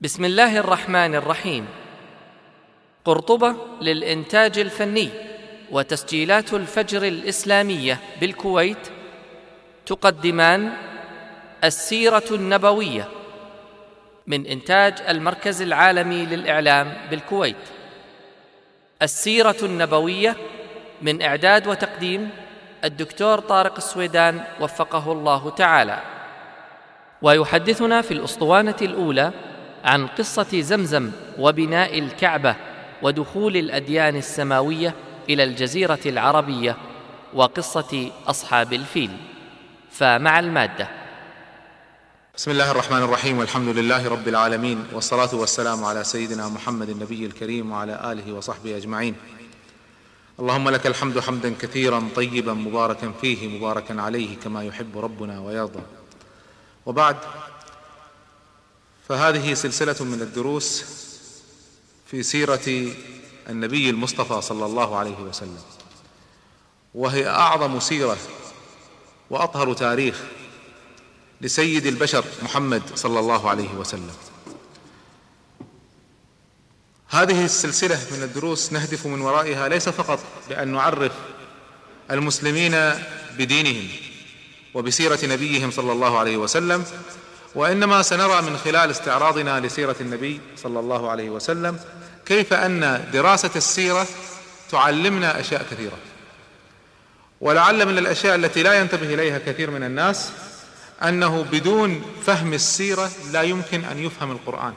بسم الله الرحمن الرحيم. قرطبة للإنتاج الفني وتسجيلات الفجر الإسلامية بالكويت. تقدمان السيرة النبوية من إنتاج المركز العالمي للإعلام بالكويت. السيرة النبوية من إعداد وتقديم الدكتور طارق السويدان وفقه الله تعالى. ويحدثنا في الأسطوانة الأولى عن قصة زمزم وبناء الكعبة ودخول الأديان السماوية إلى الجزيرة العربية وقصة أصحاب الفيل. فمع المادة. بسم الله الرحمن الرحيم والحمد لله رب العالمين والصلاة والسلام على سيدنا محمد النبي الكريم وعلى آله وصحبه أجمعين. اللهم لك الحمد حمدا كثيرا طيبا مباركا فيه مباركا عليه كما يحب ربنا ويرضى. وبعد فهذه سلسلة من الدروس في سيرة النبي المصطفى صلى الله عليه وسلم. وهي أعظم سيرة وأطهر تاريخ لسيد البشر محمد صلى الله عليه وسلم. هذه السلسلة من الدروس نهدف من ورائها ليس فقط بأن نعرف المسلمين بدينهم وبسيرة نبيهم صلى الله عليه وسلم وإنما سنرى من خلال استعراضنا لسيرة النبي صلى الله عليه وسلم كيف أن دراسة السيرة تعلمنا أشياء كثيرة. ولعل من الأشياء التي لا ينتبه إليها كثير من الناس أنه بدون فهم السيرة لا يمكن أن يفهم القرآن.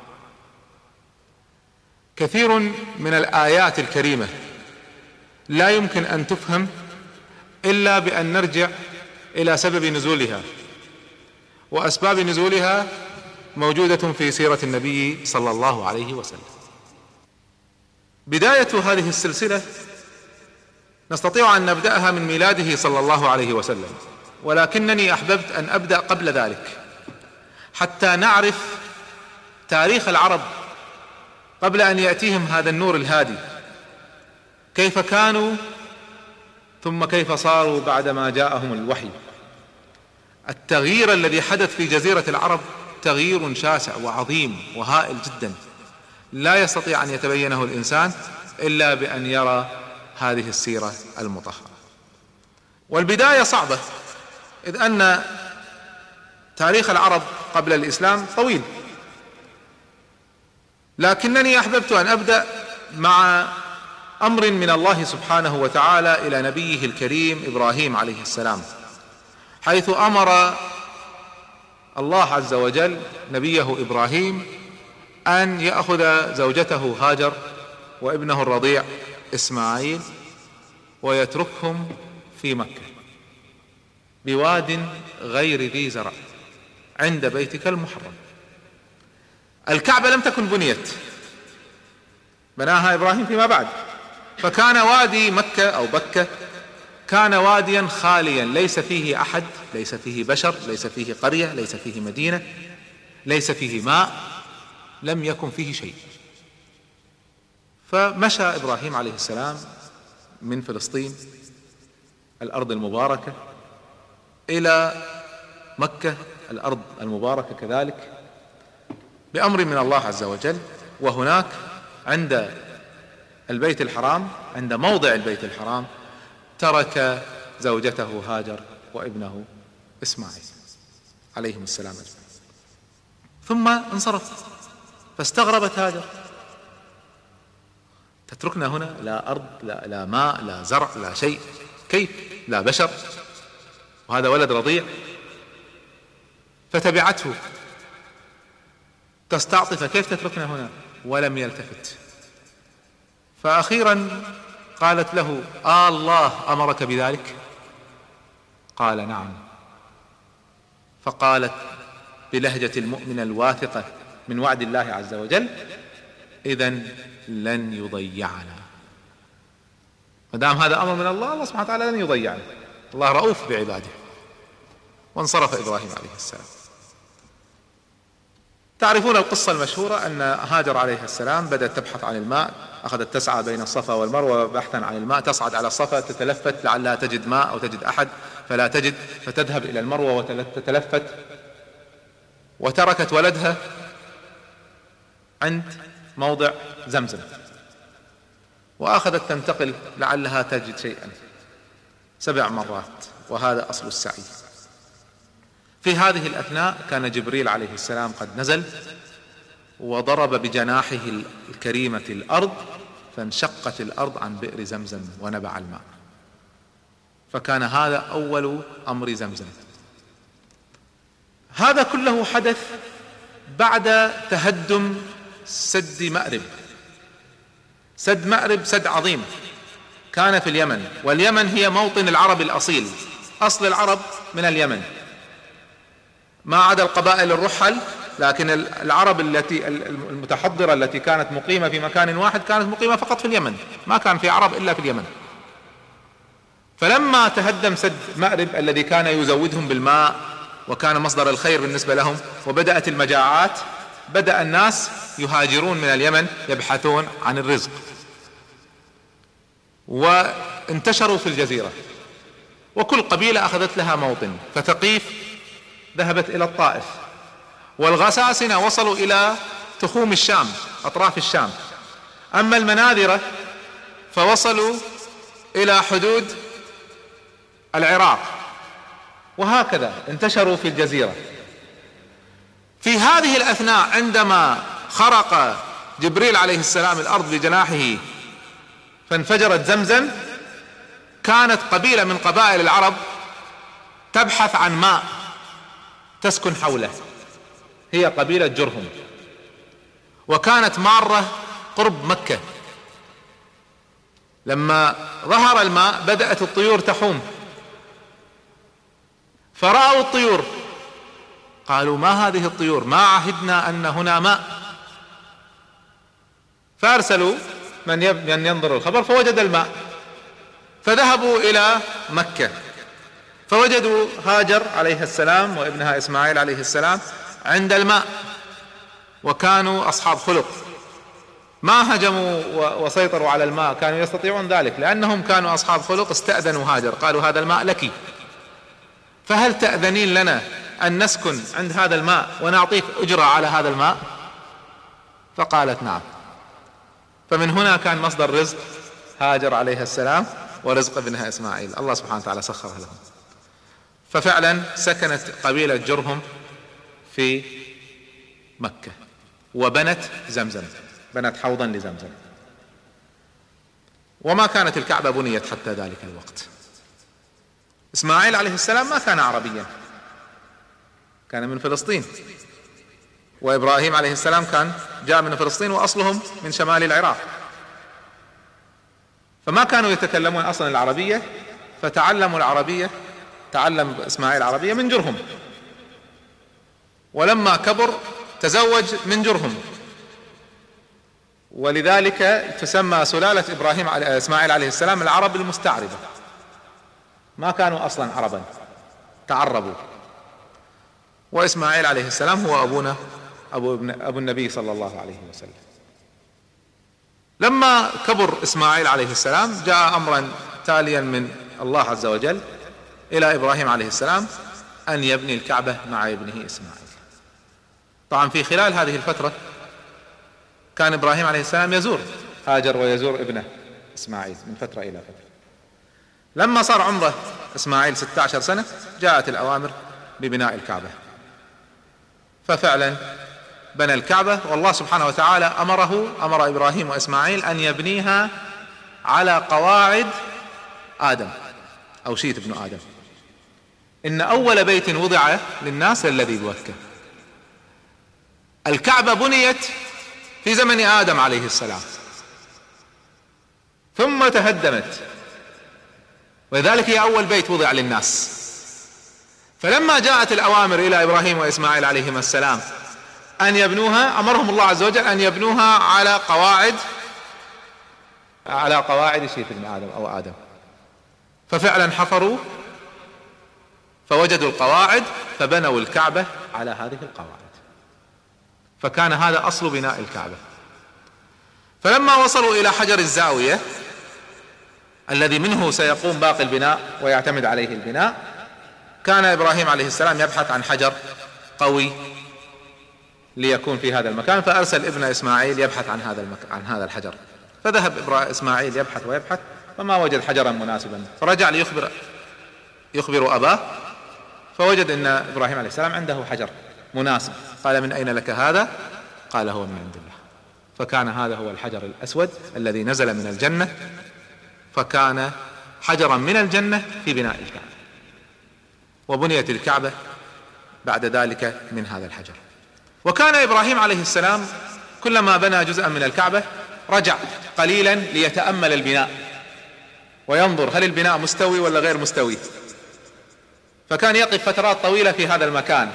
كثير من الآيات الكريمة لا يمكن أن تفهم إلا بأن نرجع إلى سبب نزولها. وأسباب نزولها موجودة في سيرة النبي صلى الله عليه وسلم. بداية هذه السلسلة نستطيع أن نبدأها من ميلاده صلى الله عليه وسلم ولكنني أحببت أن أبدأ قبل ذلك حتى نعرف تاريخ العرب قبل أن يأتيهم هذا النور الهادي. كيف كانوا ثم كيف صاروا بعدما جاءهم الوحي؟ التغيير الذي حدث في جزيرة العرب تغيير شاسع وعظيم وهائل جدا. لا يستطيع أن يتبينه الإنسان إلا بأن يرى هذه السيرة المطهرة. والبداية صعبة إذ أن تاريخ العرب قبل الإسلام طويل. لكنني أحببت أن أبدأ مع أمر من الله سبحانه وتعالى إلى نبيه الكريم إبراهيم عليه السلام. حيث أمر الله عز وجل نبيه إبراهيم أن يأخذ زوجته هاجر وابنه الرضيع إسماعيل ويتركهم في مكة بواد غير ذي زرع عند بيتك المحرم. الكعبة لم تكن بنيت بناها إبراهيم فيما بعد فكان وادي مكة أو بكة كان واديا خاليا. ليس فيه أحد ليس فيه بشر ليس فيه قرية ليس فيه مدينة ليس فيه ماء لم يكن فيه شيء. فمشى إبراهيم عليه السلام من فلسطين الأرض المباركة إلى مكة الأرض المباركة كذلك بأمر من الله عز وجل. وهناك عند البيت الحرام عند موضع البيت الحرام ترك زوجته هاجر وابنه إسماعيل عليهم السلام أجمعين. ثم انصرف فاستغربت هاجر. تتركنا هنا؟ لا أرض لا, لا ماء لا زرع لا شيء. كيف؟ لا بشر. وهذا ولد رضيع. فتبعته. تستعطف كيف تتركنا هنا؟ ولم يلتفت. فاخيرا قالت له آه الله أمرك بذلك؟ قال نعم. فقالت بلهجة المؤمنه الواثقة من وعد الله عز وجل اذا لن يضيعنا. ما دام هذا أمر من الله الله سبحانه وتعالى لن يضيعنا. الله رؤوف بعباده. وانصرف إبراهيم عليه السلام. تعرفون القصة المشهورة أن هاجر عليه السلام بدأت تبحث عن الماء أخذت تسعى بين الصفا والمروة بحثا عن الماء تصعد على الصفا تتلفت لعلها تجد ماء أو تجد أحد فلا تجد فتذهب إلى المروة وتتلفت وتركت ولدها عند موضع زمزم. وأخذت تنتقل لعلها تجد شيئا سبع مرات وهذا أصل السعي. في هذه الأثناء كان جبريل عليه السلام قد نزل وضرب بجناحه الكريمة الأرض فانشقت الأرض عن بئر زمزم ونبع الماء. فكان هذا أول أمر زمزم. هذا كله حدث بعد تهدم سد مأرب. سد مأرب سد عظيم. كان في اليمن واليمن هي موطن العرب الأصيل. أصل العرب من اليمن. ما عدا القبائل الرحل لكن العرب التي المتحضرة التي كانت مقيمة في مكان واحد كانت مقيمة فقط في اليمن ما كان في عرب إلا في اليمن. فلما تهدم سد مأرب الذي كان يزودهم بالماء وكان مصدر الخير بالنسبة لهم وبدأت المجاعات بدأ الناس يهاجرون من اليمن يبحثون عن الرزق. وانتشروا في الجزيرة. وكل قبيلة أخذت لها موطن فثقيف ذهبت إلى الطائف. والغساسنة وصلوا إلى تخوم الشام أطراف الشام. أما المناذرة فوصلوا إلى حدود العراق. وهكذا انتشروا في الجزيرة. في هذه الأثناء عندما خرق جبريل عليه السلام الأرض بجناحه فانفجرت زمزم كانت قبيلة من قبائل العرب تبحث عن ماء. تسكن حوله. هي قبيلة جرهم. وكانت مارة قرب مكة. لما ظهر الماء بدأت الطيور تحوم. فرأوا الطيور. قالوا ما هذه الطيور؟ ما عهدنا أن هنا ماء. فأرسلوا من ينظر الخبر فوجد الماء. فذهبوا إلى مكة. فوجدوا هاجر عليه السلام وابنها إسماعيل عليه السلام عند الماء وكانوا أصحاب خلق. ما هجموا وسيطروا على الماء كانوا يستطيعون ذلك لأنهم كانوا أصحاب خلق استأذنوا هاجر قالوا هذا الماء لك. فهل تأذنين لنا أن نسكن عند هذا الماء ونعطيك أجرة على هذا الماء؟ فقالت نعم. فمن هنا كان مصدر رزق هاجر عليها السلام ورزق ابنها إسماعيل. الله سبحانه وتعالى سخرها لهم. ففعلا سكنت قبيلة جرهم في مكة وبنت زمزم بنت حوضا لزمزم. وما كانت الكعبة بنيت حتى ذلك الوقت. إسماعيل عليه السلام ما كان عربيا كان من فلسطين. وإبراهيم عليه السلام كان جاء من فلسطين وأصلهم من شمال العراق. فما كانوا يتكلمون أصلا العربية فتعلموا العربية تعلم اسماعيل العربية من جرهم. ولما كبر تزوج من جرهم. ولذلك تسمى سلالة إبراهيم إسماعيل عليه السلام العرب المستعربة. ما كانوا أصلا عربا. تعربوا. وإسماعيل عليه السلام هو أبونا أبو ابن أبو النبي صلى الله عليه وسلم. لما كبر إسماعيل عليه السلام جاء امرا تاليا من الله عز وجل. إلى إبراهيم عليه السلام أن يبني الكعبة مع ابنه إسماعيل. طبعا في خلال هذه الفترة كان إبراهيم عليه السلام يزور هاجر ويزور ابنه إسماعيل من فترة إلى فترة. لما صار عمره إسماعيل 16 سنة جاءت الأوامر ببناء الكعبة. ففعلا بنى الكعبة والله سبحانه وتعالى أمره أمر إبراهيم وإسماعيل أن يبنيها على قواعد آدم أو شيت ابن آدم. إن أول بيت وضع للناس الذي بمكه الكعبة بنيت في زمن آدم عليه السلام. ثم تهدمت. ولذلك هي أول بيت وضع للناس. فلما جاءت الأوامر إلى إبراهيم وإسماعيل عليهما السلام أن يبنوها أمرهم الله عز وجل أن يبنوها على قواعد على قواعد شيث ابن آدم أو آدم. ففعلا حفروا فوجدوا القواعد فبنوا الكعبة على هذه القواعد. فكان هذا أصل بناء الكعبة. فلما وصلوا إلى حجر الزاوية الذي منه سيقوم باقي البناء ويعتمد عليه البناء كان إبراهيم عليه السلام يبحث عن حجر قوي ليكون في هذا المكان فأرسل ابن إسماعيل يبحث عن هذا المك... عن هذا الحجر. فذهب إسماعيل يبحث ويبحث فما وجد حجرا مناسبا. فرجع ليخبر يخبر أباه فوجد إن إبراهيم عليه السلام عنده حجر مناسب. قال من أين لك هذا؟ قال هو من عند الله. فكان هذا هو الحجر الأسود الذي نزل من الجنة فكان حجرا من الجنة في بناء الكعبة. وبنيت الكعبة بعد ذلك من هذا الحجر. وكان إبراهيم عليه السلام كلما بنى جزءا من الكعبة رجع قليلا ليتأمل البناء وينظر هل البناء مستوي ولا غير مستوي. فكان يقف فترات طويلة في هذا المكان.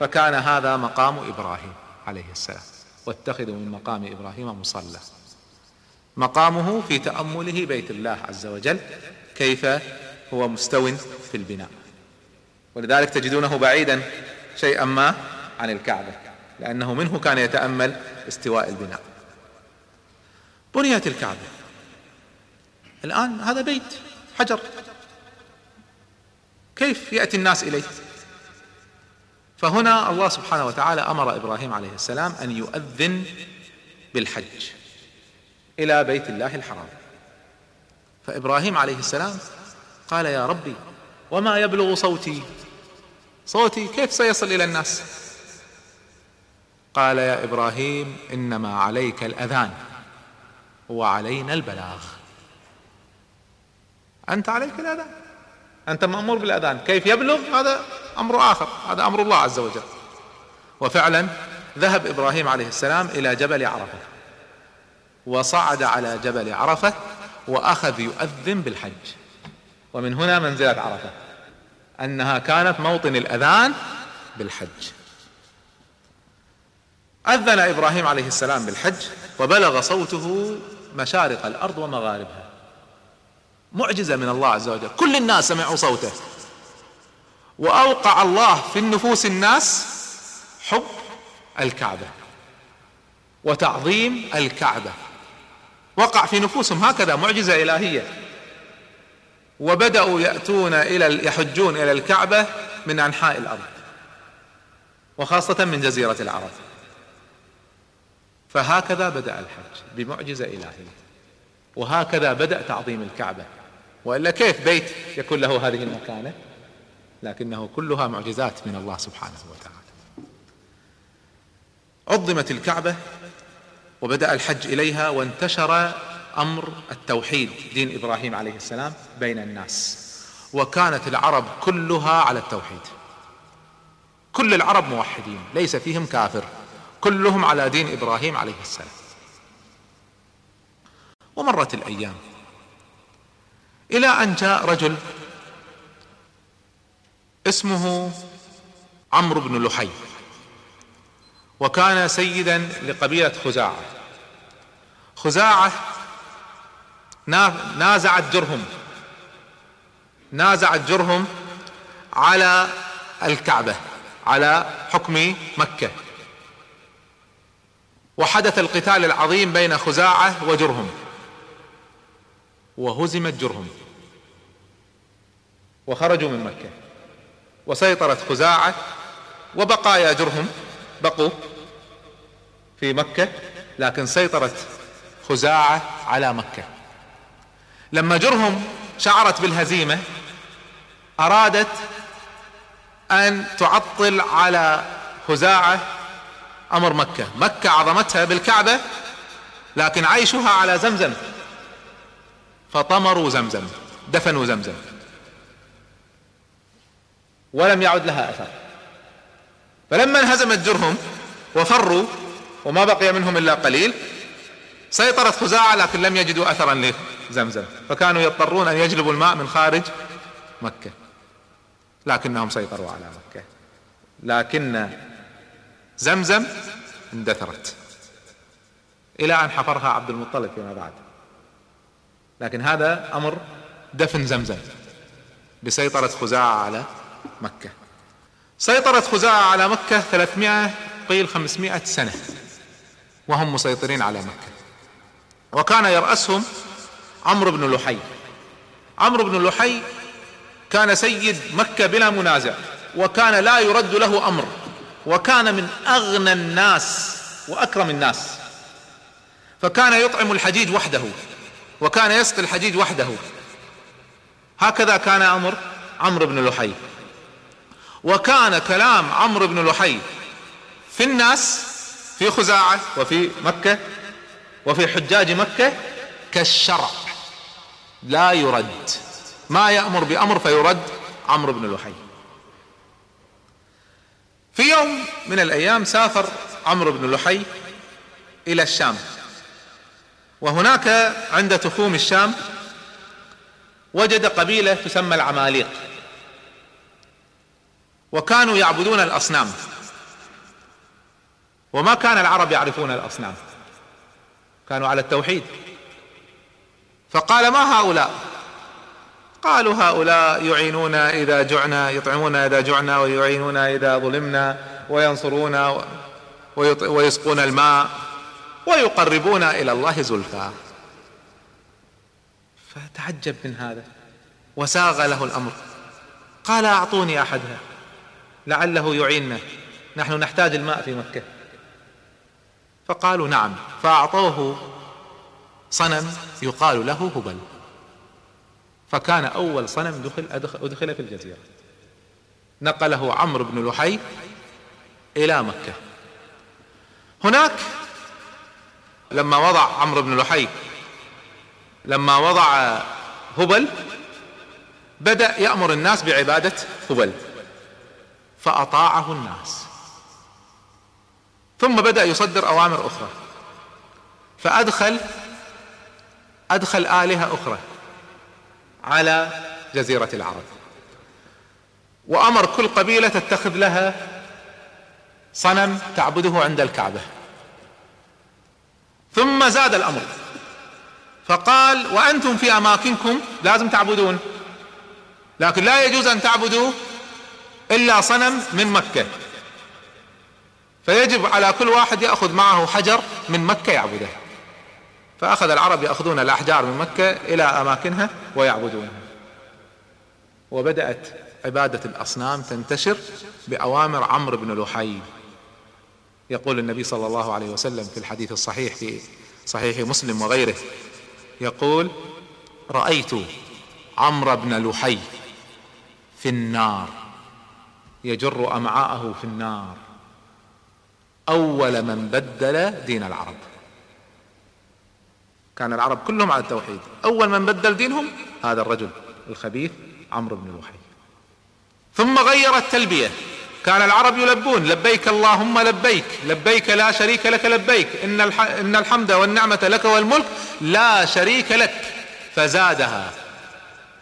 فكان هذا مقام إبراهيم عليه السلام. واتخذوا من مقام إبراهيم مصلى. مقامه في تأمله بيت الله عز وجل كيف هو مستو في البناء. ولذلك تجدونه بعيدا شيئا ما عن الكعبة لأنه منه كان يتأمل استواء البناء. بنيت الكعبة. الآن هذا بيت حجر. كيف يأتي الناس إليه؟ فهنا الله سبحانه وتعالى أمر إبراهيم عليه السلام أن يؤذن بالحج إلى بيت الله الحرام. فإبراهيم عليه السلام قال يا ربي وما يبلغ صوتي؟ صوتي كيف سيصل إلى الناس؟ قال يا إبراهيم إنما عليك الأذان وعلينا البلاغ. أنت عليك الأذان؟ أنت مأمور بالأذان. كيف يبلغ؟ هذا أمر آخر. هذا أمر الله عز وجل. وفعلا ذهب إبراهيم عليه السلام إلى جبل عرفة. وصعد على جبل عرفة وأخذ يؤذن بالحج. ومن هنا منزلة عرفة. أنها كانت موطن الأذان بالحج. أذن إبراهيم عليه السلام بالحج وبلغ صوته مشارق الأرض ومغاربها. معجزة من الله عز وجل. كل الناس سمعوا صوته. وأوقع الله في النفوس الناس حب الكعبة وتعظيم الكعبة. وقع في نفوسهم هكذا معجزة إلهية. وبدأوا يأتون إلى يحجون إلى الكعبة من أنحاء الأرض. وخاصة من جزيرة العرب. فهكذا بدأ الحج بمعجزة إلهية. وهكذا بدأ تعظيم الكعبة. وإلا كيف بيت يكون له هذه المكانة؟ لكنه كلها معجزات من الله سبحانه وتعالى. عظمت الكعبة وبدأ الحج إليها وانتشر أمر التوحيد دين إبراهيم عليه السلام بين الناس. وكانت العرب كلها على التوحيد. كل العرب موحدين ليس فيهم كافر. كلهم على دين إبراهيم عليه السلام. ومرت الأيام. إلى أن جاء رجل اسمه عمرو بن لحي وكان سيدا لقبيلة خزاعة. خزاعة نازعت جرهم نازعت جرهم على الكعبة على حكم مكة. وحدث القتال العظيم بين خزاعة وجرهم. وهزمت جرهم. وخرجوا من مكة. وسيطرت خزاعة وبقايا جرهم بقوا في مكة لكن سيطرت خزاعة على مكة. لما جرهم شعرت بالهزيمة أرادت أن تعطل على خزاعة أمر مكة. مكة عظمتها بالكعبة لكن عيشها على زمزم. فطمروا زمزم دفنوا زمزم. ولم يعد لها أثر. فلما انهزمت جرهم وفروا وما بقي منهم إلا قليل سيطرت خزاعة لكن لم يجدوا اثرا لزمزم. فكانوا يضطرون أن يجلبوا الماء من خارج مكة. لكنهم سيطروا على مكة. لكن زمزم اندثرت. إلى أن حفرها عبد المطلب فيما بعد. لكن هذا أمر دفن زمزم بسيطرة خزاعة على مكة. سيطرت خزاعة على مكة 300 قيل 500 سنة وهم مسيطرين على مكة. وكان يرأسهم عمرو بن لحي. عمرو بن لحي كان سيد مكة بلا منازع وكان لا يرد له أمر وكان من أغنى الناس وأكرم الناس. فكان يطعم الحجيج وحده. وكان يسقي الحجيج وحده. هكذا كان أمر عمرو بن لحي. وكان كلام عمرو بن لحي في الناس في خزاعة وفي مكة وفي حجاج مكة كالشرع. لا يرد. ما يأمر بأمر فيرد عمرو بن لحي. في يوم من الأيام سافر عمرو بن لحي إلى الشام. وهناك عند تخوم الشام وجد قبيلة تسمى العماليق. وكانوا يعبدون الأصنام. وما كان العرب يعرفون الأصنام. كانوا على التوحيد. فقال ما هؤلاء؟ قالوا هؤلاء يعينونا إذا جعنا يطعمونا إذا جعنا ويعينونا إذا ظلمنا وينصرونا ويسقون الماء. ويقربونا إلى الله زلفى. فتعجب من هذا. وساغ له الأمر. قال أعطوني أحدها. لعله يعيننا. نحن نحتاج الماء في مكة. فقالوا نعم. فأعطوه صنم يقال له هبل. فكان أول صنم دخل أدخل في الجزيرة. نقله عمرو بن لحي إلى مكة. هناك لما وضع عمرو بن لحي لما وضع هبل بدأ يأمر الناس بعبادة هبل فأطاعه الناس. ثم بدأ يصدر أوامر أخرى. فأدخل أدخل آلهة أخرى على جزيرة العرب. وأمر كل قبيلة تتخذ لها صنم تعبده عند الكعبة. ثم زاد الأمر. فقال وأنتم في أماكنكم لازم تعبدون. لكن لا يجوز أن تعبدوا إلا صنم من مكة. فيجب على كل واحد يأخذ معه حجر من مكة يعبده. فأخذ العرب يأخذون الأحجار من مكة إلى أماكنها ويعبدونها وبدأت عبادة الأصنام تنتشر بأوامر عمرو بن لحي. يقول النبي صلى الله عليه وسلم في الحديث الصحيح في صحيح مسلم وغيره يقول رأيت عمرو بن لحي في النار يجر أمعاءه في النار أول من بدل دين العرب. كان العرب كلهم على التوحيد أول من بدل دينهم هذا الرجل الخبيث عمرو بن لحي. ثم غير التلبيه كان العرب يلبون لبيك اللهم لبيك لبيك لا شريك لك لبيك إن إن الحمد والنعمة لك والملك لا شريك لك فزادها.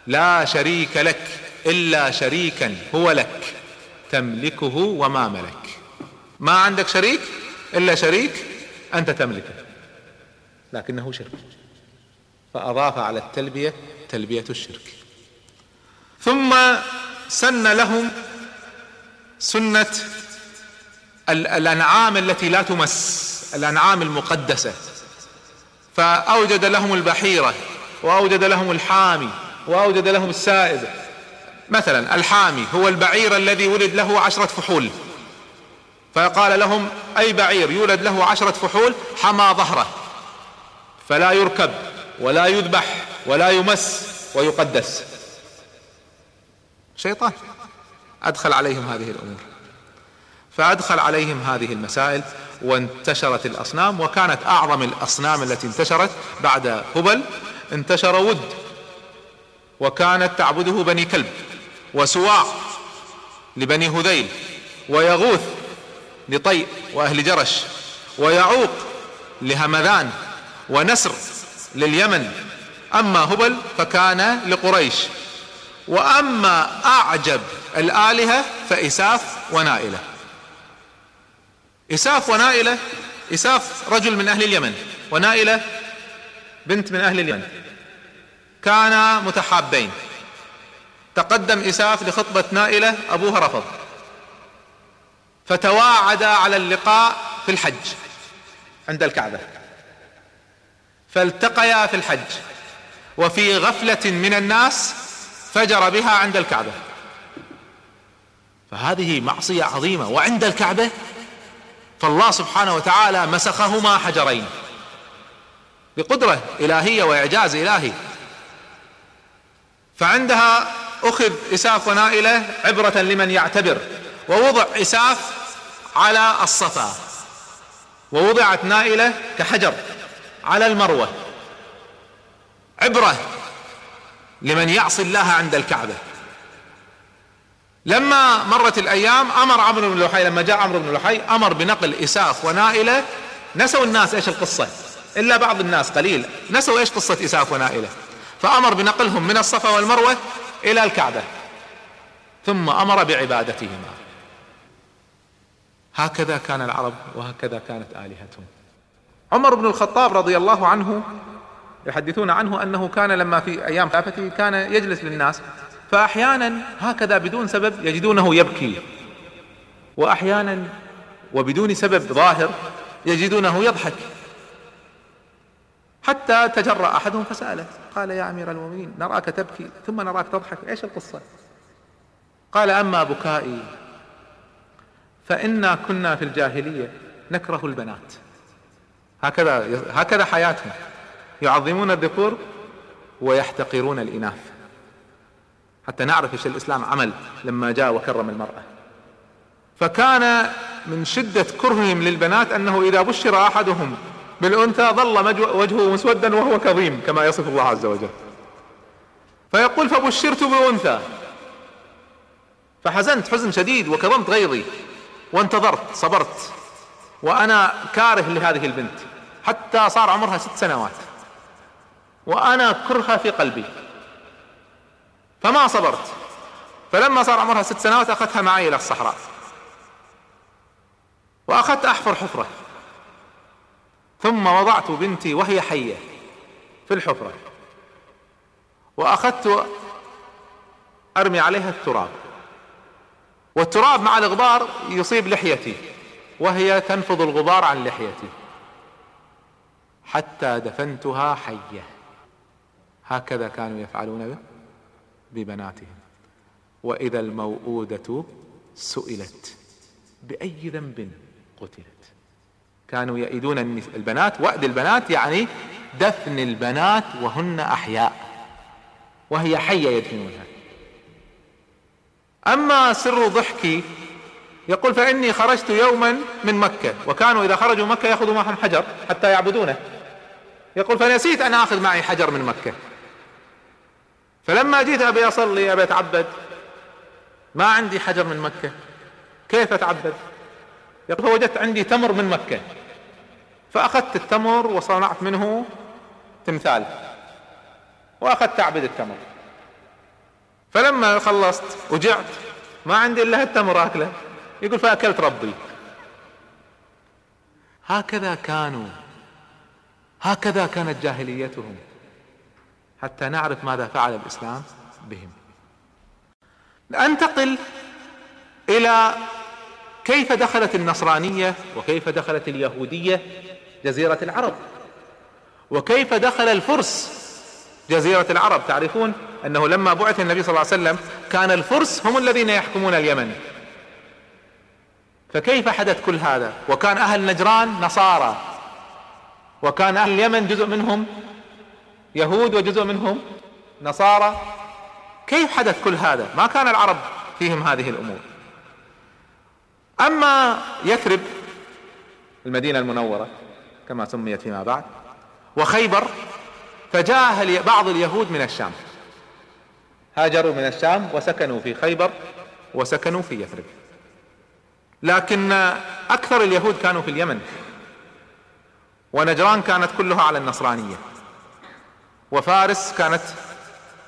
لا شريك لك إلا شريكا هو لك تملكه وما ملك. ما عندك شريك إلا شريك أنت تملكه. لكنه شرك. فأضاف على التلبية تلبية الشرك. ثم سن لهم سنة الأنعام التي لا تمس الأنعام المقدسة. فأوجد لهم البحيرة وأوجد لهم الحامي وأوجد لهم السائب. مثلا الحامي هو البعير الذي ولد له عشرة فحول. فقال لهم أي بعير يولد له عشرة فحول؟ حمى ظهره. فلا يركب ولا يذبح ولا يمس ويقدس. شيطان. أدخل عليهم هذه الأمور. فأدخل عليهم هذه المسائل وانتشرت الأصنام وكانت أعظم الأصنام التي انتشرت بعد هبل انتشر ود وكانت تعبده بني كلب وسواع لبني هذيل ويغوث لطيء وأهل جرش ويعوق لهمذان ونسر لليمن. أما هبل فكان لقريش. وأما أعجب الآلهة فإساف ونائلة. إساف ونائلة إساف رجل من أهل اليمن ونائلة بنت من أهل اليمن. كانا متحابين. تقدم إساف لخطبة نائلة أبوها رفض. فتواعدا على اللقاء في الحج عند الكعبة. فالتقيا في الحج وفي غفلة من الناس فجر بها عند الكعبة. فهذه معصية عظيمة. وعند الكعبة فالله سبحانه وتعالى مسخهما حجرين بقدرة إلهية وإعجاز إلهي. فعندها أخذ إساف ونائلة عبرة لمن يعتبر ووضع إساف على الصفا ووضعت نائلة كحجر على المروة. عبرة لمن يعصي الله عند الكعبة. لما مرت الأيام أمر عمرو بن لحي لما جاء عمرو بن لحي أمر بنقل إساف ونائلة. نسوا الناس إيش القصة؟ إلا بعض الناس قليل. نسوا إيش قصة إساف ونائلة؟ فأمر بنقلهم من الصفا والمروة إلى الكعبة. ثم أمر بعبادتهما. هكذا كان العرب وهكذا كانت آلهتهم. عمر بن الخطاب رضي الله عنه يحدثون عنه أنه كان لما في أيام خلافته كان يجلس للناس. فأحيانا هكذا بدون سبب يجدونه يبكي. وأحيانا وبدون سبب ظاهر يجدونه يضحك. حتى تجرأ أحدهم فسأله قال يا أمير المؤمنين نراك تبكي ثم نراك تضحك إيش القصة؟ قال أما بكائي فإنا كنا في الجاهلية نكره البنات. هكذا هكذا حياتهم يعظمون الذكور ويحتقرون الإناث. حتى نعرف إيش الإسلام عمل لما جاء وكرم المرأة. فكان من شدة كرههم للبنات أنه إذا بشر أحدهم بالأنثى ظل وجهه مسودا وهو كظيم كما يصف الله عز وجل. فيقول فبشرت بأنثى. فحزنت حزن شديد وكظمت غيظي وانتظرت صبرت وأنا كاره لهذه البنت حتى صار عمرها ست سنوات. وأنا كرهها في قلبي. فما صبرت. فلما صار عمرها ست سنوات أخذتها معي إلى الصحراء. وأخذت أحفر حفرة. ثم وضعت بنتي وهي حية في الحفرة. وأخذت أرمي عليها التراب. والتراب مع الغبار يصيب لحيتي وهي تنفض الغبار عن لحيتي. حتى دفنتها حية. هكذا كانوا يفعلون. به ببناتهم. وإذا الموءودة سئلت بأي ذنب قتلت؟ كانوا يئدون البنات وأد البنات يعني دفن البنات وهن أحياء وهي حية يدفنونها. أما سر ضحكي يقول فإني خرجت يوما من مكة وكانوا إذا خرجوا مكة يأخذوا معهم حجر حتى يعبدونه. يقول فنسيت أن آخذ معي حجر من مكة. فلما جيت أبي أصلي أبي أتعبد. ما عندي حجر من مكة. كيف أتعبد؟ يقول فوجدت عندي تمر من مكة. فأخذت التمر وصنعت منه تمثال. وأخذت اعبد التمر. فلما خلصت وجعت ما عندي إلا التمر أكله. يقول فأكلت ربي. هكذا كانوا. هكذا كانت جاهليتهم. حتى نعرف ماذا فعل الإسلام بهم. ننتقل إلى كيف دخلت النصرانية وكيف دخلت اليهودية جزيرة العرب. وكيف دخل الفرس جزيرة العرب. تعرفون أنه لما بعث النبي صلى الله عليه وسلم كان الفرس هم الذين يحكمون اليمن. فكيف حدث كل هذا؟ وكان أهل نجران نصارى. وكان أهل اليمن جزء منهم يهود وجزء منهم نصارى. كيف حدث كل هذا؟ ما كان العرب فيهم هذه الأمور. أما يثرب المدينة المنورة كما سميت فيما بعد وخيبر فجاء بعض اليهود من الشام. هاجروا من الشام وسكنوا في خيبر وسكنوا في يثرب. لكن أكثر اليهود كانوا في اليمن ونجران كانت كلها على النصرانية. وفارس كانت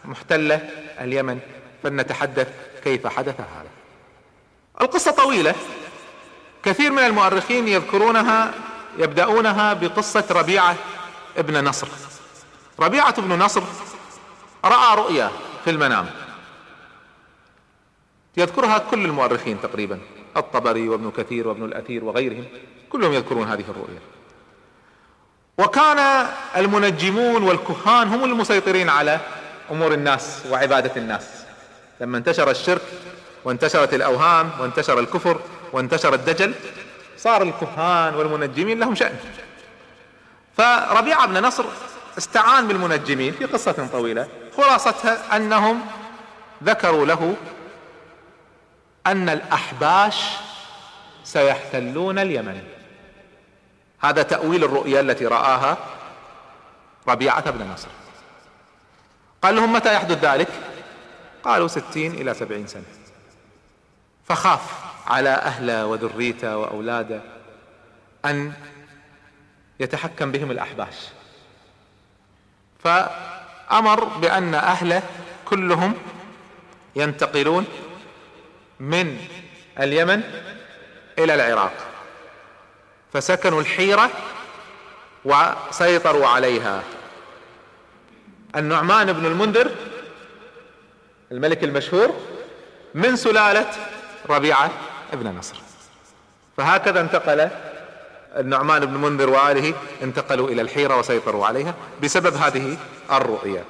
محتلة اليمن فلنتحدث كيف حدث هذا. القصة طويلة. كثير من المؤرخين يذكرونها يبدأونها بقصة ربيعة ابن نصر. ربيعة ابن نصر رأى رؤيا في المنام. يذكرها كل المؤرخين تقريبا الطبري وابن كثير وابن الأثير وغيرهم كلهم يذكرون هذه الرؤيا. وكان المنجمون والكهان هم المسيطرين على أمور الناس وعبادة الناس. لما انتشر الشرك وانتشرت الأوهام وانتشر الكفر وانتشر الدجل صار الكهان والمنجمين لهم شأن. فربيعة بن نصر استعان بالمنجمين في قصة طويلة. خلاصتها أنهم ذكروا له أن الأحباش سيحتلون اليمن. هذا تأويل الرؤيا التي رآها ربيعة بن نصر. قال لهم متى يحدث ذلك؟ قالوا ستين إلى سبعين سنة. فخاف على أهله وذريته وأولاده أن يتحكم بهم الأحباش. فأمر بأن أهله كلهم ينتقلون من اليمن إلى العراق. فسكنوا الحيرة وسيطروا عليها. النعمان بن المنذر الملك المشهور من سلالة ربيعة ابن نصر. فهكذا انتقل النعمان بن المنذر وآله انتقلوا إلى الحيرة وسيطروا عليها بسبب هذه الرؤية.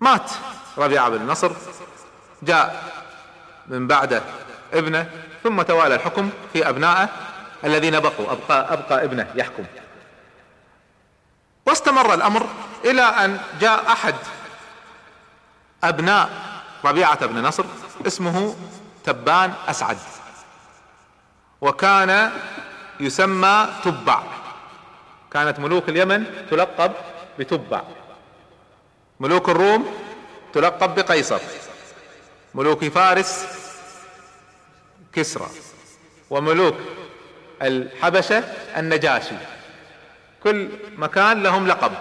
مات ربيعة بن نصر جاء من بعده ابنه ثم توالى الحكم في أبنائه الذين بقوا أبقى, أبقى ابنه. يحكم. واستمر الأمر إلى أن جاء أحد أبناء ربيعة بن نصر اسمه تبان أسعد وكان يسمى تبع. كانت ملوك اليمن تلقب بتبع. ملوك الروم تلقب بقيصر. ملوك فارس كسرى. وملوك الحبشة النجاشي. كل مكان لهم لقب.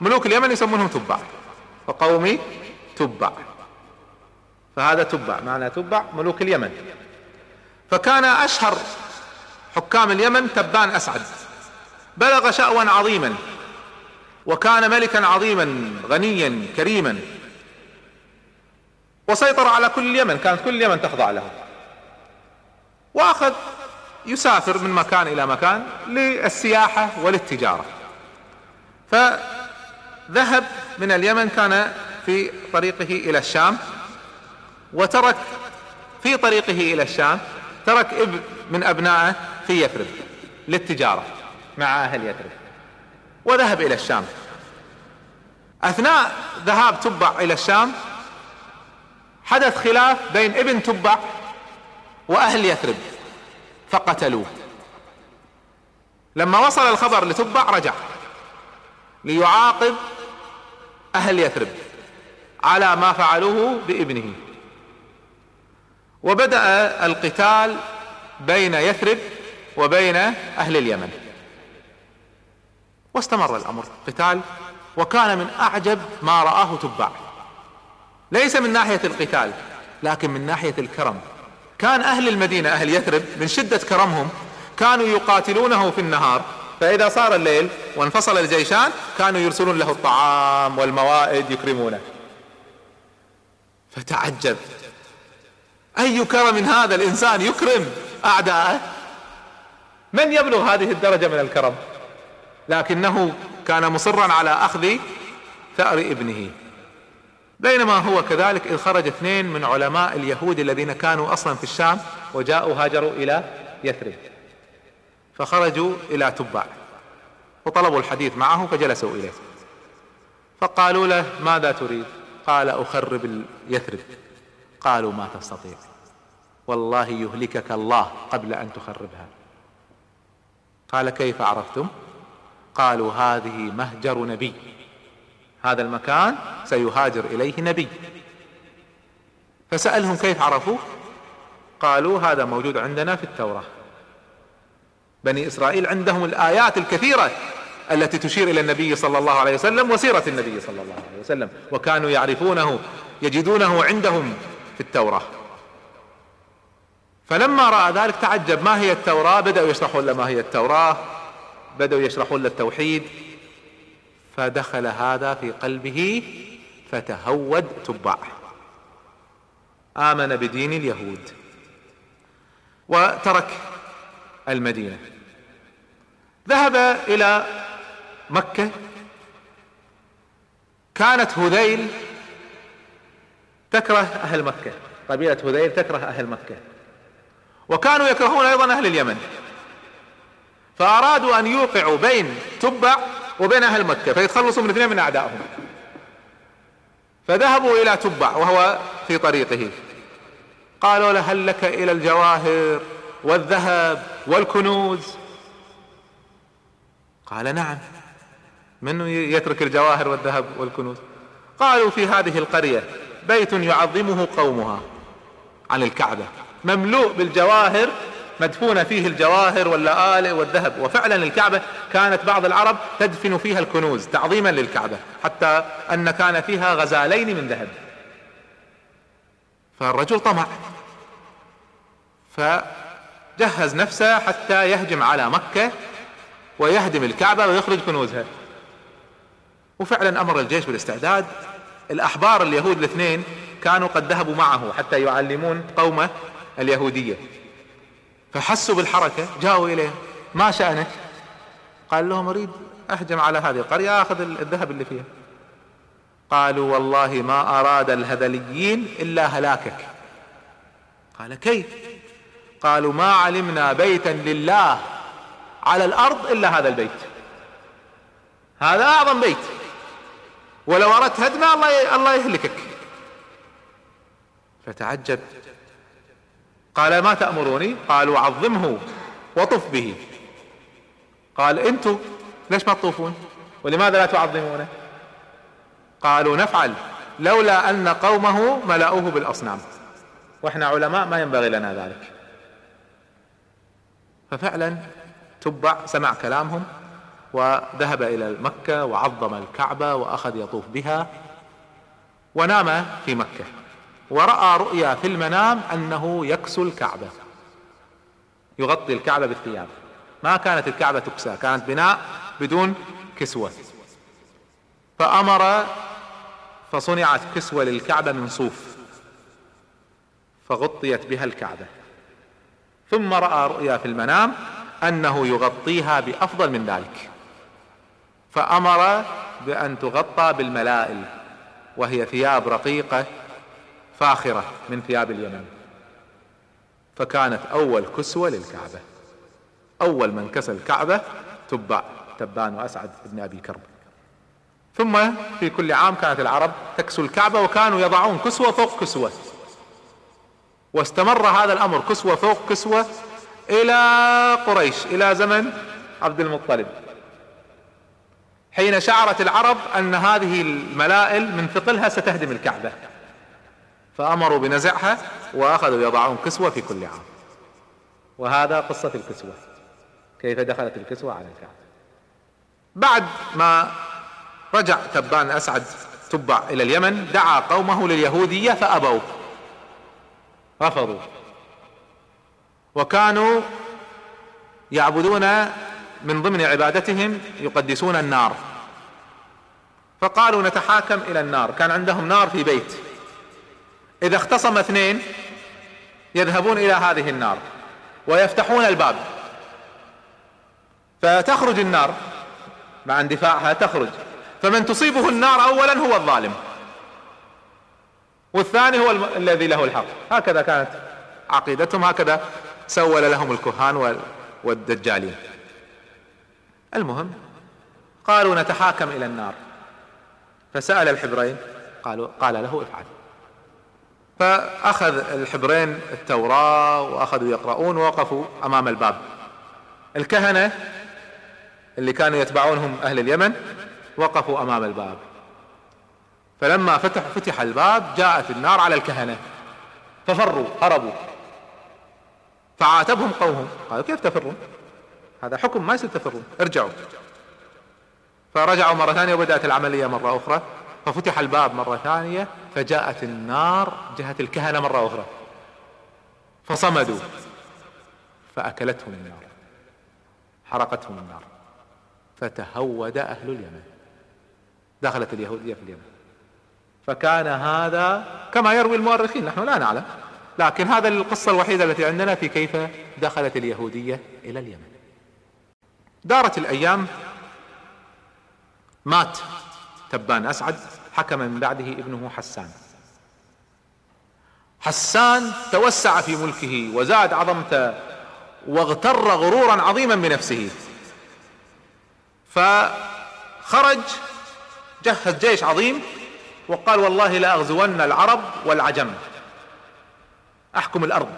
ملوك اليمن يسمونهم تبع. وقومي تبع. فهذا تبع معنى تبع ملوك اليمن. فكان أشهر حكام اليمن تبان أسعد. بلغ شأوا عظيما. وكان ملكا عظيما غنيا كريما. وسيطر على كل اليمن كانت كل اليمن تخضع له. وأخذ يسافر من مكان إلى مكان للسياحة وللتجارة فذهب من اليمن كان في طريقه إلى الشام وترك في طريقه إلى الشام ترك ابن من أبنائه في يثرب للتجارة مع أهل يثرب وذهب إلى الشام. أثناء ذهاب تبع إلى الشام حدث خلاف بين ابن تبع وأهل يثرب. فقتلوه. لما وصل الخبر لتبع رجع ليعاقب أهل يثرب على ما فعلوه بابنه. وبدأ القتال بين يثرب وبين أهل اليمن. واستمر الأمر قتال وكان من أعجب ما رآه تبع ليس من ناحية القتال لكن من ناحية الكرم. كان أهل المدينة أهل يثرب من شدة كرمهم كانوا يقاتلونه في النهار. فإذا صار الليل وانفصل الجيشان كانوا يرسلون له الطعام والموائد يكرمونه. فتعجب. أي كرم هذا الإنسان يكرم اعداءه من يبلغ هذه الدرجة من الكرم؟ لكنه كان مصرا على أخذ ثأر ابنه. بينما هو كذلك إذ خرج اثنين من علماء اليهود الذين كانوا أصلا في الشام وجاءوا هاجروا إلى يثرب فخرجوا إلى تبع وطلبوا الحديث معه فجلسوا إليه. فقالوا له ماذا تريد؟ قال أخرب يثرب قالوا ما تستطيع. والله يهلكك الله قبل أن تخربها. قال كيف عرفتم؟ قالوا هذه مهجر نبي. هذا المكان سيهاجر إليه نبي. فسألهم كيف عرفوا قالوا هذا موجود عندنا في التوراة. بني إسرائيل عندهم الآيات الكثيرة التي تشير إلى النبي صلى الله عليه وسلم وسيرة النبي صلى الله عليه وسلم وكانوا يعرفونه يجدونه عندهم في التوراة. فلما رأى ذلك تعجب ما هي التوراة؟ بدأوا يشرحون له ما هي التوراة بدأوا يشرحون له التوحيد. فدخل هذا في قلبه فتهود تبع آمن بدين اليهود وترك المدينة. ذهب إلى مكة. كانت هذيل تكره أهل مكة. قبيلة هذيل تكره أهل مكة. وكانوا يكرهون أيضا أهل اليمن. فأرادوا أن يوقعوا بين تبع وبين أهل مكة فيتخلصوا من اثنين من أعدائهم. فذهبوا إلى تبع وهو في طريقه. قالوا له هل لك إلى الجواهر والذهب والكنوز؟ قال نعم. من يترك الجواهر والذهب والكنوز؟ قالوا في هذه القرية بيت يعظمه قومها عن الكعبة مملوء بالجواهر مدفونة فيه الجواهر واللآلئ والذهب. وفعلا الكعبة كانت بعض العرب تدفن فيها الكنوز تعظيما للكعبة حتى أن كان فيها غزالين من ذهب. فالرجل طمع فجهز نفسه حتى يهجم على مكة ويهدم الكعبة ويخرج كنوزها. وفعلا أمر الجيش بالاستعداد. الأحبار اليهود الاثنين كانوا قد ذهبوا معه حتى يعلمون قومه اليهودية. فحسوا بالحركة جاءوا إليه ما شأنك؟ قال لهم أريد أهجم على هذه القرية آخذ الذهب اللي فيها. قالوا والله ما أراد الهذليين إلا هلاكك. قال كيف؟ قالوا ما علمنا بيتا لله على الأرض إلا هذا البيت. هذا أعظم بيت. ولو أردت هدمه الله الله يهلكك. فتعجب. قال ما تأمروني؟ قالوا عظمه وطف به. قال أنتم ليش ما تطوفون؟ ولماذا لا تعظمونه؟ قالوا نفعل لولا أن قومه ملأوه بالأصنام. وإحنا علماء ما ينبغي لنا ذلك. ففعلا تبع سمع كلامهم وذهب إلى مكة وعظم الكعبة وأخذ يطوف بها ونام في مكة. ورأى رؤيا في المنام أنه يكسو الكعبة يغطي الكعبة بالثياب. ما كانت الكعبة تكسى كانت بناء بدون كسوة. فأمر فصنعت كسوة للكعبة من صوف فغطيت بها الكعبة. ثم رأى رؤيا في المنام أنه يغطيها بأفضل من ذلك. فأمر بأن تغطى بالملائل وهي ثياب رقيقة فاخرة من ثياب اليمن. فكانت أول كسوة للكعبة. أول من كسى الكعبة تبع تبان وأسعد بن أبي كرب. ثم في كل عام كانت العرب تكسو الكعبة وكانوا يضعون كسوة فوق كسوة. واستمر هذا الأمر كسوة فوق كسوة إلى قريش إلى زمن عبد المطلب. حين شعرت العرب أن هذه الملائل من ثقلها ستهدم الكعبة. فأمروا بنزعها وأخذوا يضعون كسوة في كل عام. وهذا قصة الكسوة. كيف دخلت الكسوة على الكعبة؟ بعد ما رجع تبان أسعد تبع إلى اليمن دعا قومه لليهودية فأبوا. رفضوا. وكانوا يعبدون من ضمن عبادتهم يقدسون النار. فقالوا نتحاكم إلى النار. كان عندهم نار في بيت. إذا اختصم اثنين يذهبون إلى هذه النار ويفتحون الباب. فتخرج النار مع اندفاعها تخرج. فمن تصيبه النار اولا هو الظالم. والثاني هو الذي له الحق. هكذا كانت عقيدتهم هكذا سول لهم الكهان والدجالين. المهم قالوا نتحاكم إلى النار. فسأل الحبرين قالوا قال له افعل. فأخذ الحبرين التوراة وأخذوا يقرؤون ووقفوا أمام الباب. الكهنة اللي كانوا يتبعونهم أهل اليمن وقفوا أمام الباب. فلما فتح فتح الباب جاءت النار على الكهنة. ففروا هربوا. فعاتبهم قومهم. قالوا كيف تفرون؟ هذا حكم ما يصير تفرون. ارجعوا. فرجعوا مرة ثانية وبدأت العملية مرة أخرى. ففتح الباب مرة ثانية. فجاءت النار جهة الكهنة مرة أخرى. فصمدوا. فأكلتهم النار. حرقتهم النار. فتهود أهل اليمن. دخلت اليهودية في اليمن. فكان هذا كما يروي المؤرخين نحن لا نعلم. لكن هذا القصة الوحيدة التي عندنا في كيف دخلت اليهودية إلى اليمن. دارت الأيام. مات تبان أسعد. حكم من بعده ابنه حسان. حسان توسع في ملكه وزاد عظمته واغتر غرورا عظيما بنفسه. فخرج جهز جيش عظيم وقال والله لا أغزون العرب والعجم. أحكم الأرض.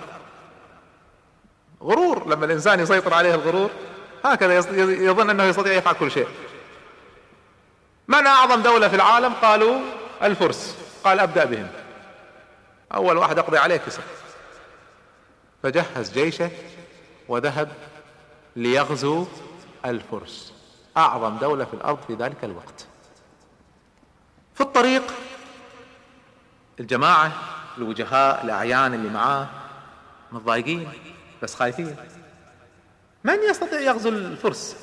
غرور لما الإنسان يسيطر عليه الغرور هكذا يظن أنه يستطيع يفعل كل شيء. من أعظم دولة في العالم؟ قالوا الفرس. قال أبدأ بهم. أول واحد أقضي عليه كسر فجهز جيشه وذهب ليغزو الفرس. أعظم دولة في الأرض في ذلك الوقت. في الطريق الجماعة الوجهاء الأعيان اللي معاه متضايقين بس خايفين. من يستطيع يغزو الفرس؟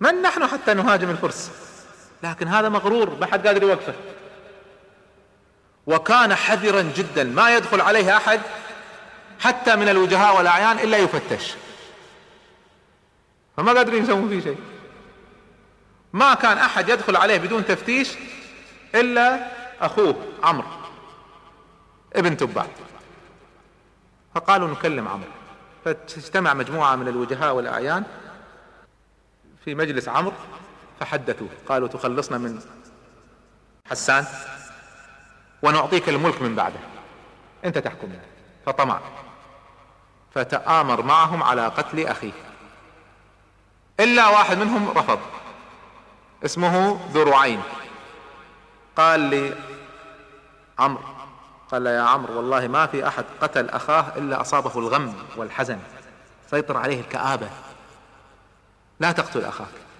من نحن حتى نهاجم الفرس؟ لكن هذا مغرور ما حد قادر يوقفه. وكان حذرا جدا ما يدخل عليه أحد حتى من الوجهاء والأعيان إلا يفتش. فما قادرين يسوون فيه شيء. ما كان أحد يدخل عليه بدون تفتيش إلا أخوه عمرو ابن تبع فقالوا نكلم عمرو. فتجتمع مجموعة من الوجهاء والأعيان في مجلس عمرو. فحدثوا قالوا تخلصنا من حسان ونعطيك الملك من بعده. انت تحكمنا فطمع. فتآمر معهم على قتل أخيه. إلا واحد منهم رفض. اسمه ذو رعين. قال لي عمرو. قال يا عمرو والله ما في أحد قتل أخاه إلا أصابه الغم والحزن. سيطر عليه الكآبة. لا تقتل أخاك.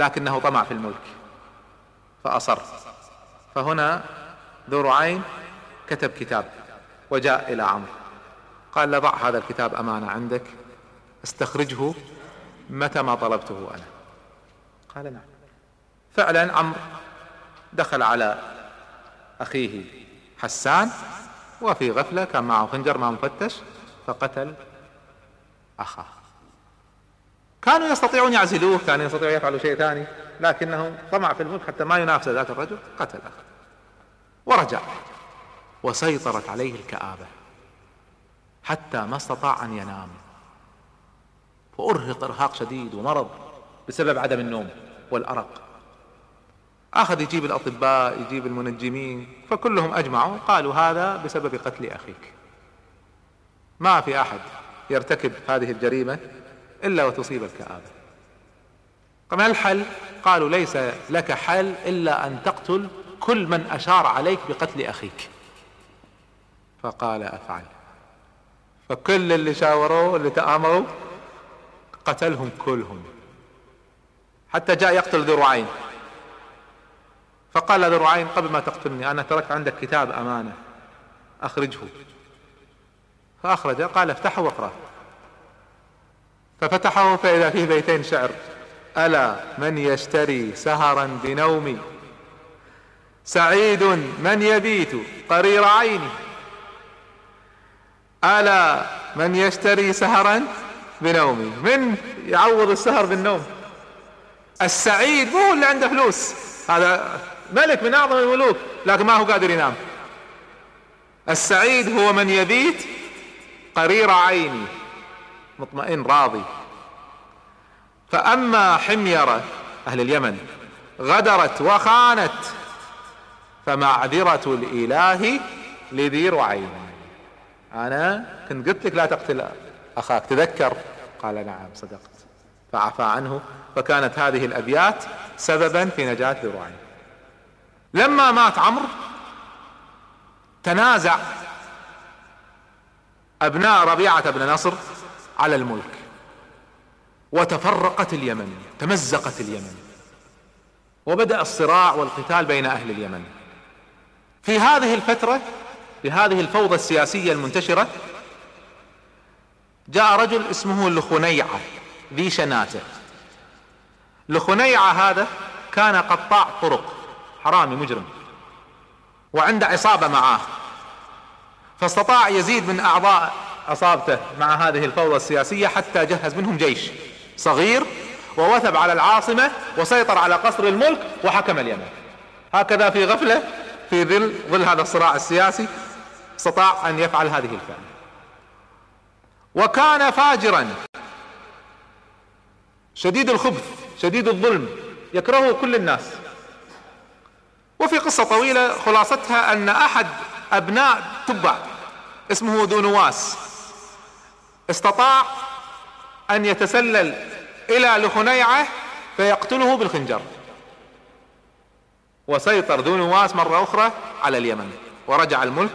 لكنه طمع في الملك. فأصر. فهنا ذو رعين كتب كتاب وجاء إلى عمرو. قال له ضع هذا الكتاب أمانة عندك استخرجه متى ما طلبته أنا. قال نعم. فعلا عمرو دخل على أخيه حسان وفي غفلة كان معه خنجر ما مفتش فقتل أخاه. كانوا يستطيعون يعزلوه كانوا يستطيعون يفعلوا شيء ثاني لكنه طمع في الملك حتى ما ينافس ذاك الرجل قتل أخاه ورجع وسيطرت عليه الكآبة حتى ما استطاع أن ينام. فأرهق إرهاق شديد ومرض بسبب عدم النوم والأرق. آخذ يجيب الأطباء يجيب المنجمين فكلهم أجمعوا قالوا هذا بسبب قتل أخيك. ما في أحد يرتكب هذه الجريمة إلا وتصيب الكآبة. ما الحل؟ قالوا ليس لك حل إلا أن تقتل كل من أشار عليك بقتل أخيك. فقال أفعل. فكل اللي شاوروه اللي تآمروا قتلهم كلهم. حتى جاء يقتل ذو رعين. فقال ذو رعين قبل ما تقتلني أنا تركت عندك كتاب أمانة أخرجه. فاخرجه قال افتحه واقرأ ففتحه فإذا فيه بيتين شعر. ألا من يشتري سهرا بنومي؟ سعيد من يبيت قرير عيني؟ ألا من يشتري سهرا بنومي؟ من يعوض السهر بالنوم؟ السعيد مو اللي عنده فلوس. هذا ملك من أعظم الملوك لكن ما هو قادر ينام. السعيد هو من يبيت قرير عيني. مطمئن راضي. فأما حميرة أهل اليمن غدرت وخانت فمعذرة الإله لذي رعين. أنا كنت قلت لك لا تقتل أخاك تذكر؟ قال نعم صدقت. فعفى عنه فكانت هذه الابيات سببا في نجاة ذي رعين. لما مات عمرو تنازع أبناء ربيعة بن نصر على الملك. وتفرقت اليمن تمزقت اليمن. وبدأ الصراع والقتال بين أهل اليمن. في هذه الفترة في هذه الفوضى السياسية المنتشرة جاء رجل اسمه لخنيعة ذي شناتة. لخنيعة هذا كان قطاع طرق حرامي مجرم. وعنده عصابة معاه. فاستطاع يزيد من أعضاء عصابته مع هذه الفوضى السياسية حتى جهز منهم جيش صغير ووثب على العاصمة وسيطر على قصر الملك وحكم اليمن. هكذا في غفلة في ظل ظل هذا الصراع السياسي استطاع أن يفعل هذه الفعل وكان فاجرا. شديد الخبث شديد الظلم يكرهه كل الناس. وفي قصة طويلة خلاصتها أن أحد أبناء تبع اسمه ذو نواس استطاع أن يتسلل إلى لخنيعة فيقتله بالخنجر. وسيطر ذو نواس مرة أخرى على اليمن ورجع الملك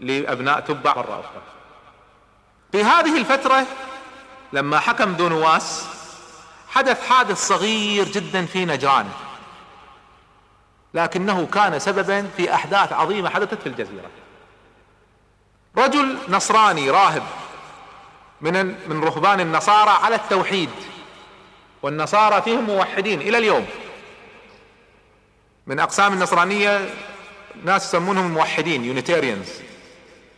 لأبناء تبع مرة أخرى. في هذه الفترة لما حكم ذو نواس حدث حادث صغير جدا في نجران لكنه كان سببا في أحداث عظيمة حدثت في الجزيرة. رجل نصراني راهب من من رهبان النصارى على التوحيد. والنصارى فيهم موحدين إلى اليوم. من أقسام النصرانية ناس يسمونهم موحدين يونيتيريانز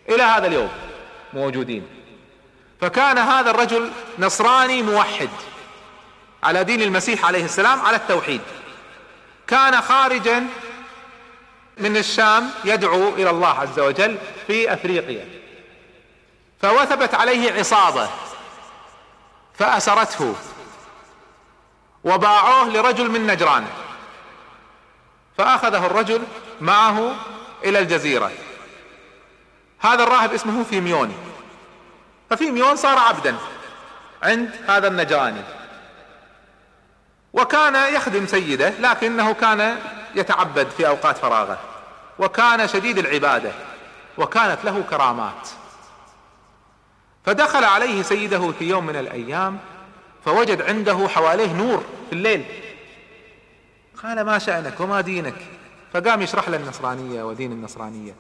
إلى هذا اليوم موجودين. فكان هذا الرجل نصراني موحد على دين المسيح عليه السلام على التوحيد. كان خارجا من الشام يدعو إلى الله عز وجل في أفريقيا. فوثبت عليه عصابة فأسرته وباعوه لرجل من نجران فأخذه الرجل معه إلى الجزيرة. هذا الراهب اسمه فيميون ففيميون صار عبدا عند هذا النجراني. وكان يخدم سيده لكنه كان يتعبد في أوقات فراغه وكان شديد العبادة وكانت له كرامات. فدخل عليه سيده في يوم من الأيام فوجد عنده حواليه نور في الليل. قال ما شأنك وما دينك؟ فقام يشرح له النصرانية ودين النصرانية.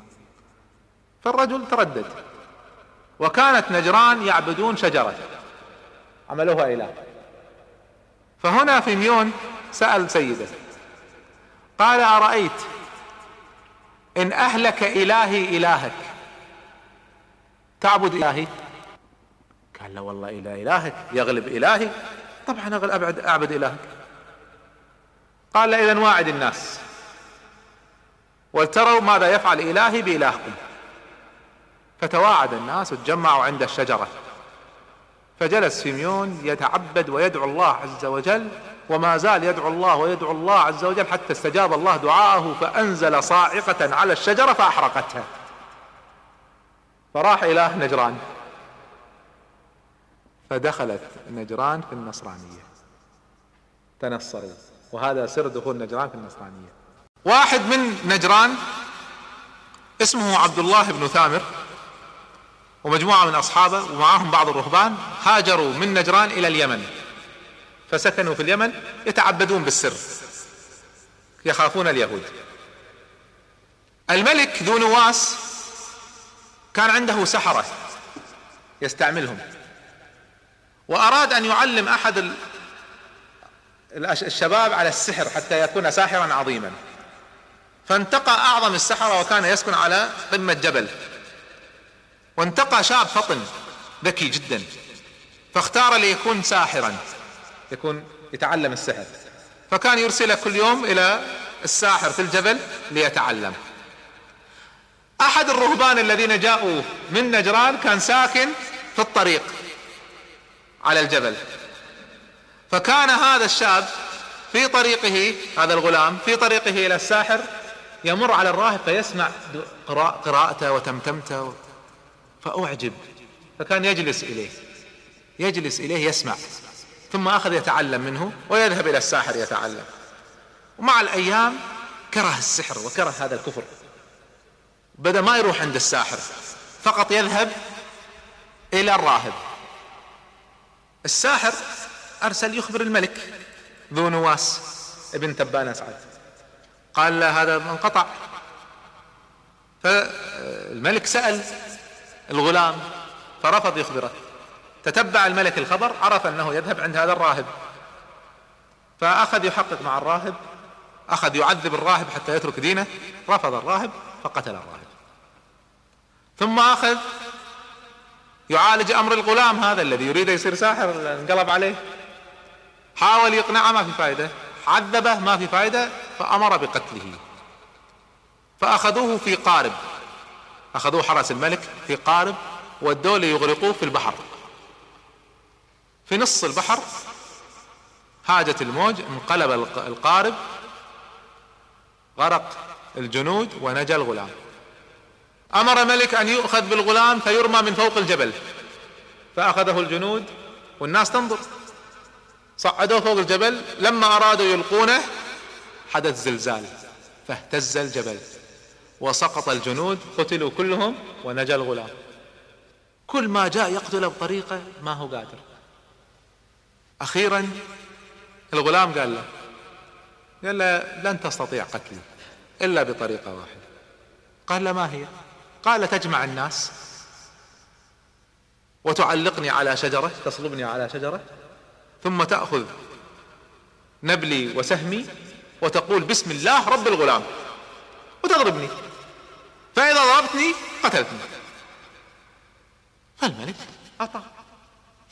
فالرجل تردد وكانت نجران يعبدون شجرة. عملوها إله فهنا في ميون سأل سيده قال أرأيت إن أهلك إلهي إلهك؟ تعبد إلهي؟ قال لا والله إله إلهك يغلب إلهي. طبعا أبعد أعبد إلهك. قال إذا واعد الناس. ولتروا ماذا يفعل إلهي بإلهكم. فتواعد الناس وتجمعوا عند الشجرة. فجلس سيميون يتعبد ويدعو الله عز وجل وما زال يدعو الله ويدعو الله عز وجل حتى استجاب الله دعاءه فأنزل صاعقة على الشجرة فأحرقتها. فراح إلى نجران. فدخلت نجران في النصرانية. تنصروا وهذا سر دخول نجران في النصرانية. واحد من نجران اسمه عبد الله بن ثامر ومجموعة من أصحابه ومعهم بعض الرهبان هاجروا من نجران إلى اليمن. فسكنوا في اليمن يتعبدون بالسر. يخافون اليهود. الملك ذو نواس كان عنده سحرة يستعملهم. وأراد أن يعلم أحد الشباب على السحر حتى يكون ساحرا عظيما. فانتقى أعظم السحرة وكان يسكن على قمة جبل. وانتقى شاب فطن ذكي جدا. فاختار ليكون ساحرا يكون يتعلم السحر. فكان يرسله كل يوم إلى الساحر في الجبل ليتعلم. أحد الرهبان الذين جاءوا من نجران كان ساكن في الطريق. على الجبل. فكان هذا الشاب في طريقه هذا الغلام في طريقه إلى الساحر يمر على الراهب فيسمع قراءته وتمتمته فأعجب. فكان يجلس إليه. يجلس إليه يسمع. ثم أخذ يتعلم منه ويذهب إلى الساحر يتعلم. ومع الأيام كره السحر وكره هذا الكفر. بدأ ما يروح عند الساحر. فقط يذهب إلى الراهب. الساحر أرسل يخبر الملك. ذو نواس ابن تبان أسعد. قال له هذا انقطع فالملك سأل الغلام فرفض يخبره. تتبع الملك الخبر عرف أنه يذهب عند هذا الراهب. فأخذ يحقق مع الراهب أخذ يعذب الراهب حتى يترك دينه. رفض الراهب فقتل الراهب. ثم أخذ يعالج أمر الغلام هذا الذي يريد يصير ساحر انقلب عليه. حاول يقنعه ما في فائده عذبه ما في فائده فأمر بقتله. فأخذوه في قارب. أخذوه حرس الملك في قارب ودوه ليغرقوه في البحر. في نص البحر هاجت الموج انقلب القارب غرق الجنود ونجا الغلام. أمر ملك أن يؤخذ بالغلام فيرمى من فوق الجبل. فأخذه الجنود والناس تنظر. صعدوه فوق الجبل لما أرادوا يلقونه حدث زلزال فاهتز الجبل. وسقط الجنود قتلوا كلهم ونجا الغلام. كل ما جاء يقتله بطريقة ما هو قادر. أخيرا الغلام قال له قال له لن تستطيع قتلي إلا بطريقة واحدة. قال له ما هي؟ قال تجمع الناس وتعلقني على شجرة تصلبني على شجرة ثم تأخذ نبلي وسهمي وتقول بسم الله رب الغلام وتضربني. فإذا ضربتني قتلتني. فالملك أطاع.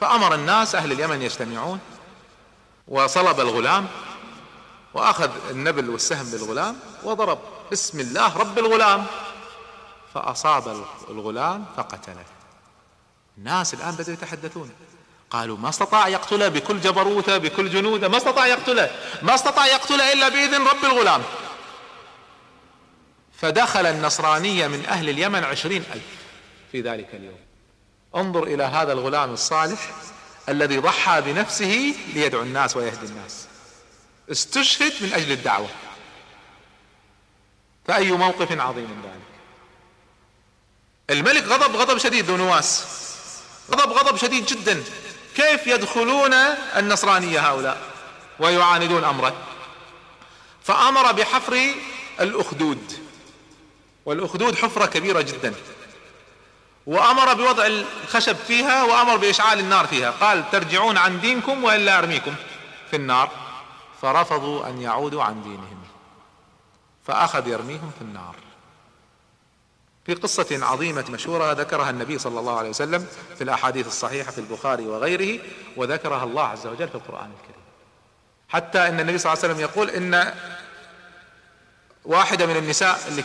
فأمر الناس أهل اليمن يجتمعون وصلب الغلام وأخذ النبل والسهم للغلام وضرب بسم الله رب الغلام. فأصاب الغلام فقتله. الناس الآن بدأوا يتحدثون. قالوا ما استطاع يقتله بكل جبروته بكل جنوده ما استطاع يقتله ما استطاع يقتله إلا بإذن رب الغلام. فدخل النصرانية من أهل اليمن عشرين ألف في ذلك اليوم. انظر إلى هذا الغلام الصالح الذي ضحى بنفسه ليدعو الناس ويهدي الناس. استشهد من أجل الدعوة. فأي موقف عظيم ذلك؟ الملك غضب غضب شديد ذو نواس. غضب غضب شديد جدا. كيف يدخلون النصرانية هؤلاء؟ ويعاندون أمره. فأمر بحفر الأخدود. والأخدود حفرة كبيرة جدا. وأمر بوضع الخشب فيها وأمر بإشعال النار فيها. قال ترجعون عن دينكم وإلا أرميكم في النار. فرفضوا أن يعودوا عن دينهم. فأخذ يرميهم في النار. في قصة عظيمة مشهورة ذكرها النبي صلى الله عليه وسلم في الأحاديث الصحيحة في البخاري وغيره وذكرها الله عز وجل في القرآن الكريم. حتى أن النبي صلى الله عليه وسلم يقول إن واحدة من النساء اللي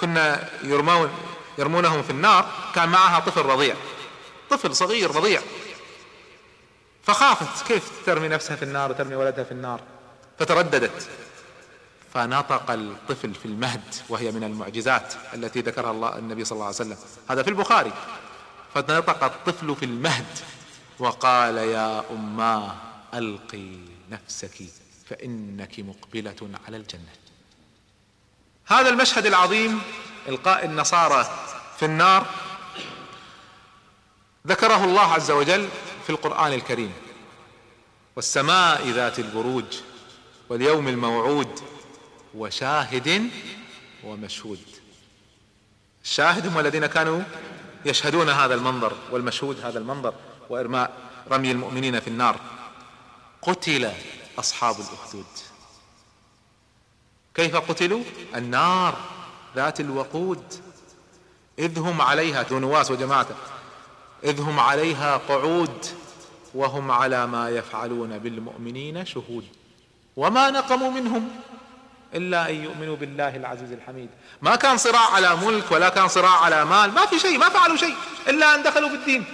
كنا يرمون يرمونهم في النار كان معها طفل رضيع. طفل صغير رضيع. فخافت كيف ترمي نفسها في النار وترمي ولدها في النار؟ فترددت. فنطق الطفل في المهد وهي من المعجزات التي ذكرها الله النبي صلى الله عليه وسلم. هذا في البخاري. فنطق الطفل في المهد وقال يا اماه ألقي نفسك فإنك مقبلة على الجنة. هذا المشهد العظيم إلقاء النصارى في النار ذكره الله عز وجل في القرآن الكريم. والسماء ذات البروج واليوم الموعود وشاهد ومشهود. الشاهد هم الذين كانوا يشهدون هذا المنظر والمشهود هذا المنظر وإرماء رمي المؤمنين في النار. قتل أصحاب الأخدود. كيف قتلوا؟ النار ذات الوقود. إذ هم عليها ذو نواس وجماعته إذ هم عليها قعود وهم على ما يفعلون بالمؤمنين شهود. وما نقموا منهم. إلا أن يؤمنوا بالله العزيز الحميد. ما كان صراع على ملك ولا كان صراع على مال ما في شيء ما فعلوا شيء إلا أن دخلوا بالدين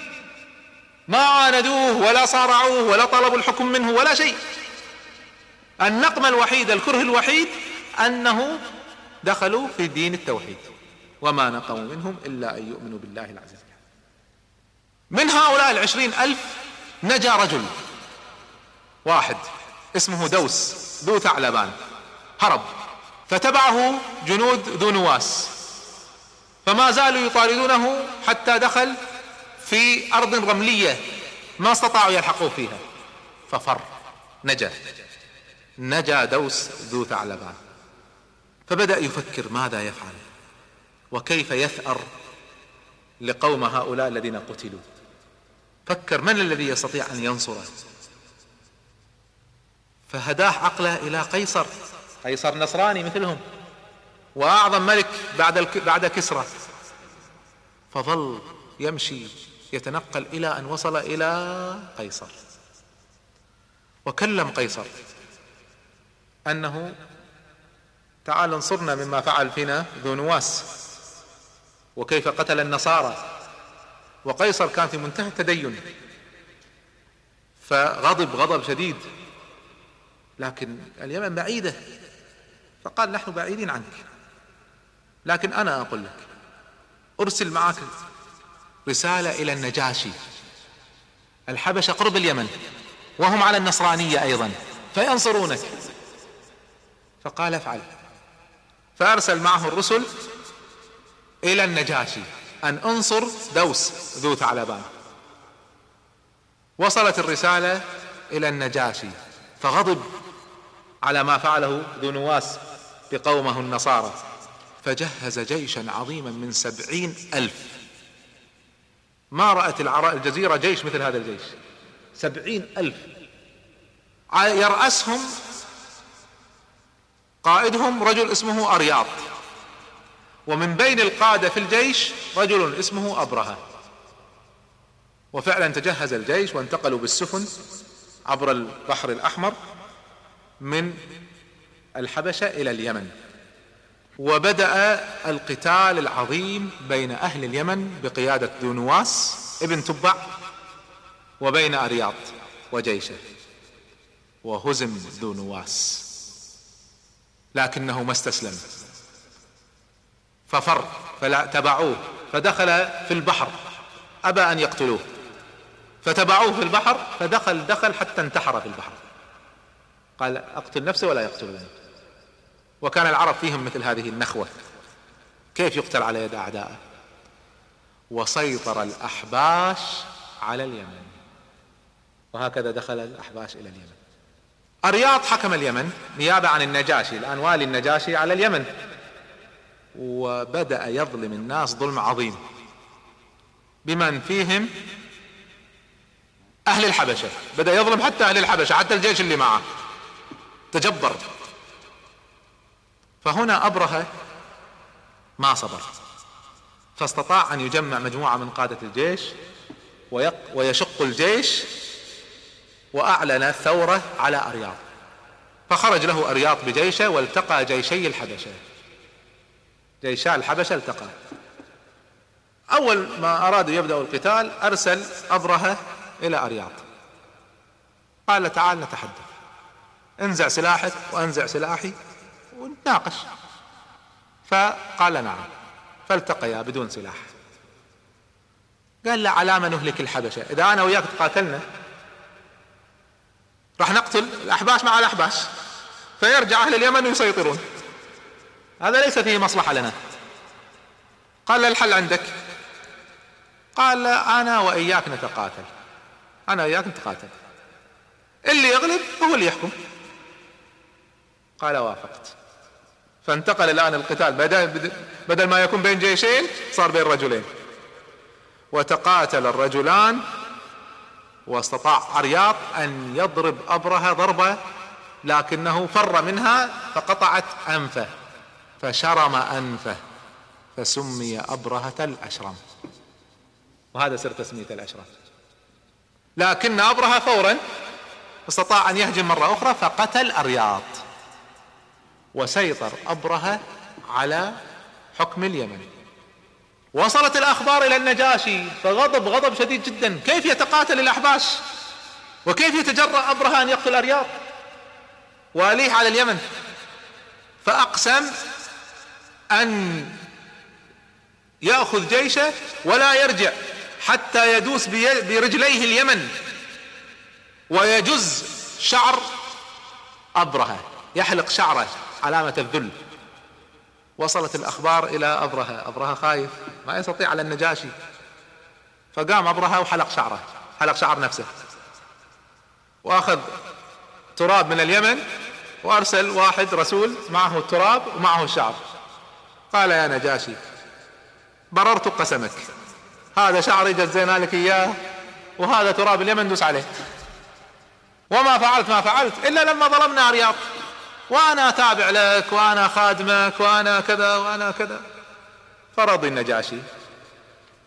ما عاندوه ولا صارعوه ولا طلبوا الحكم منه ولا شيء. النقمة الوحيد الكره الوحيد أنه دخلوا في دين التوحيد. وما نقموا منهم إلا أن يؤمنوا بالله العزيز من هؤلاء العشرين ألف نجا رجل واحد اسمه دوس ذو ثعلبان. هرب فتبعه جنود ذو نواس فما زالوا يطاردونه حتى دخل في أرض رملية ما استطاعوا يلحقوه فيها ففر نجا نجا دوس ذو ثعلبان. فبدأ يفكر ماذا يفعل وكيف يثأر لقوم هؤلاء الذين قتلوا. فكر من الذي يستطيع أن ينصره؟ فهداه عقله إلى قيصر. قيصر نصراني مثلهم وأعظم ملك بعد بعد كسرى. فظل يمشي يتنقل إلى أن وصل إلى قيصر. وكلم قيصر أنه تعال انصرنا مما فعل فينا ذو نواس وكيف قتل النصارى. وقيصر كان في منتهى التدين فغضب غضب شديد. لكن اليمن بعيدة. فقال نحن بعيدين عنك. لكن أنا أقول لك أرسل معك رسالة إلى النجاشي. الحبشة قرب اليمن وهم على النصرانية أيضا فينصرونك. فقال افعل. فأرسل معه الرسل إلى النجاشي. أن انصر دوس ذو ثعلبان. وصلت الرسالة إلى النجاشي فغضب على ما فعله ذو نواس. بقومه النصارى. فجهز جيشا عظيما من سبعين ألف. ما رأت الجزيرة جيش مثل هذا الجيش؟ سبعين ألف. يرأسهم قائدهم رجل اسمه أرياط ومن بين القادة في الجيش رجل اسمه أبرهة. وفعلا تجهز الجيش وانتقلوا بالسفن عبر البحر الأحمر من الحبشة إلى اليمن. وبدأ القتال العظيم بين أهل اليمن بقيادة ذو نواس ابن تبع وبين أرياط وجيشه. وهزم ذو نواس لكنه ما استسلم. ففر فلا تبعوه. فدخل في البحر. أبى أن يقتلوه. فتبعوه في البحر فدخل دخل حتى انتحر في البحر. قال أقتل نفسي ولا يقتلني؟ وكان العرب فيهم مثل هذه النخوة. كيف يقتل على يد أعدائه؟ وسيطر الأحباش على اليمن. وهكذا دخل الأحباش إلى اليمن. أرياض حكم اليمن نيابة عن النجاشي. الآن والي النجاشي على اليمن. وبدأ يظلم الناس ظلم عظيم. بمن فيهم؟ أهل الحبشة. بدأ يظلم حتى أهل الحبشة حتى الجيش اللي معه. تجبر. فهنا أبرهة ما صبر فاستطاع أن يجمع مجموعة من قادة الجيش ويشق الجيش وأعلن الثورة على أرياض. فخرج له أرياض بجيشه والتقى جيشي الحبشة. جيشا الحبشة التقى. أول ما أرادوا يبدأوا القتال أرسل أبرهة إلى أرياض. قال تعال نتحدث. انزع سلاحك وأنزع سلاحي ونتناقش فقال نعم. فالتقيا بدون سلاح. قال لا علامة نهلك الحبشة. إذا أنا وياك تقاتلنا راح نقتل الأحباش مع الأحباش. فيرجع أهل اليمن ويسيطرون. هذا ليس فيه مصلحة لنا. قال لا الحل عندك. قال أنا وإياك نتقاتل. أنا وإياك نتقاتل. اللي يغلب هو اللي يحكم. قال وافقت. فانتقل الآن القتال. بدل, بدل ما يكون بين جيشين صار بين رجلين. وتقاتل الرجلان واستطاع عرياط أن يضرب أبرهة ضربة لكنه فر منها فقطعت أنفه فشرم أنفه فسمي أبرهة الأشرم. وهذا سر تسمية الأشرم. لكن أبرهة فورا استطاع أن يهجم مرة أخرى فقتل أرياط. وسيطر أبرهة على حكم اليمن. وصلت الأخبار إلى النجاشي فغضب غضب شديد جدا. كيف يتقاتل الأحباش؟ وكيف يتجرأ أبرهة أن يقتل أرياض؟ واليه على اليمن. فأقسم أن يأخذ جيشه ولا يرجع حتى يدوس برجليه اليمن. ويجز شعر أبرهة. يحلق شعره. علامة الذل. وصلت الأخبار إلى أبرهة. أبرهة خايف. ما يستطيع على النجاشي. فقام أبرهة وحلق شعره. حلق شعر نفسه. وأخذ تراب من اليمن وأرسل واحد رسول معه التراب ومعه الشعر. قال يا نجاشي بررت قسمك. هذا شعري جزينا لك إياه وهذا تراب اليمن دوس عليه. وما فعلت ما فعلت إلا لما ظلمنا رياض. وأنا تابع لك وأنا خادمك وأنا كذا وأنا كذا. فرضي النجاشي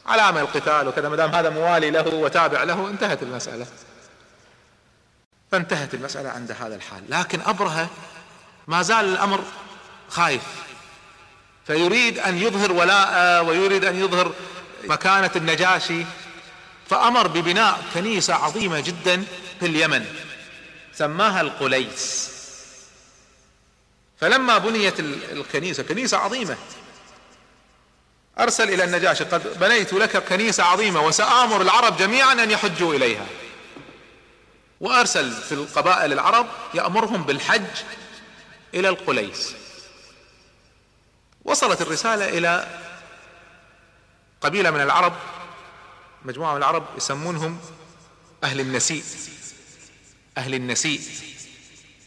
علامة القتال وكذا ما دام هذا موالي له وتابع له انتهت المسألة. فانتهت المسألة عند هذا الحال. لكن أبرهة ما زال الأمر خايف. فيريد أن يظهر ولاء ويريد أن يظهر مكانة النجاشي. فأمر ببناء كنيسة عظيمة جدا في اليمن. سماها القليس. فلما بنيت الكنيسة كنيسة عظيمة. أرسل إلى النجاشي قد بنيت لك كنيسة عظيمة وسآمر العرب جميعا أن يحجوا إليها. وأرسل في القبائل العرب يأمرهم بالحج إلى القليس. وصلت الرسالة إلى قبيلة من العرب مجموعة من العرب يسمونهم أهل النسيء أهل النسيء.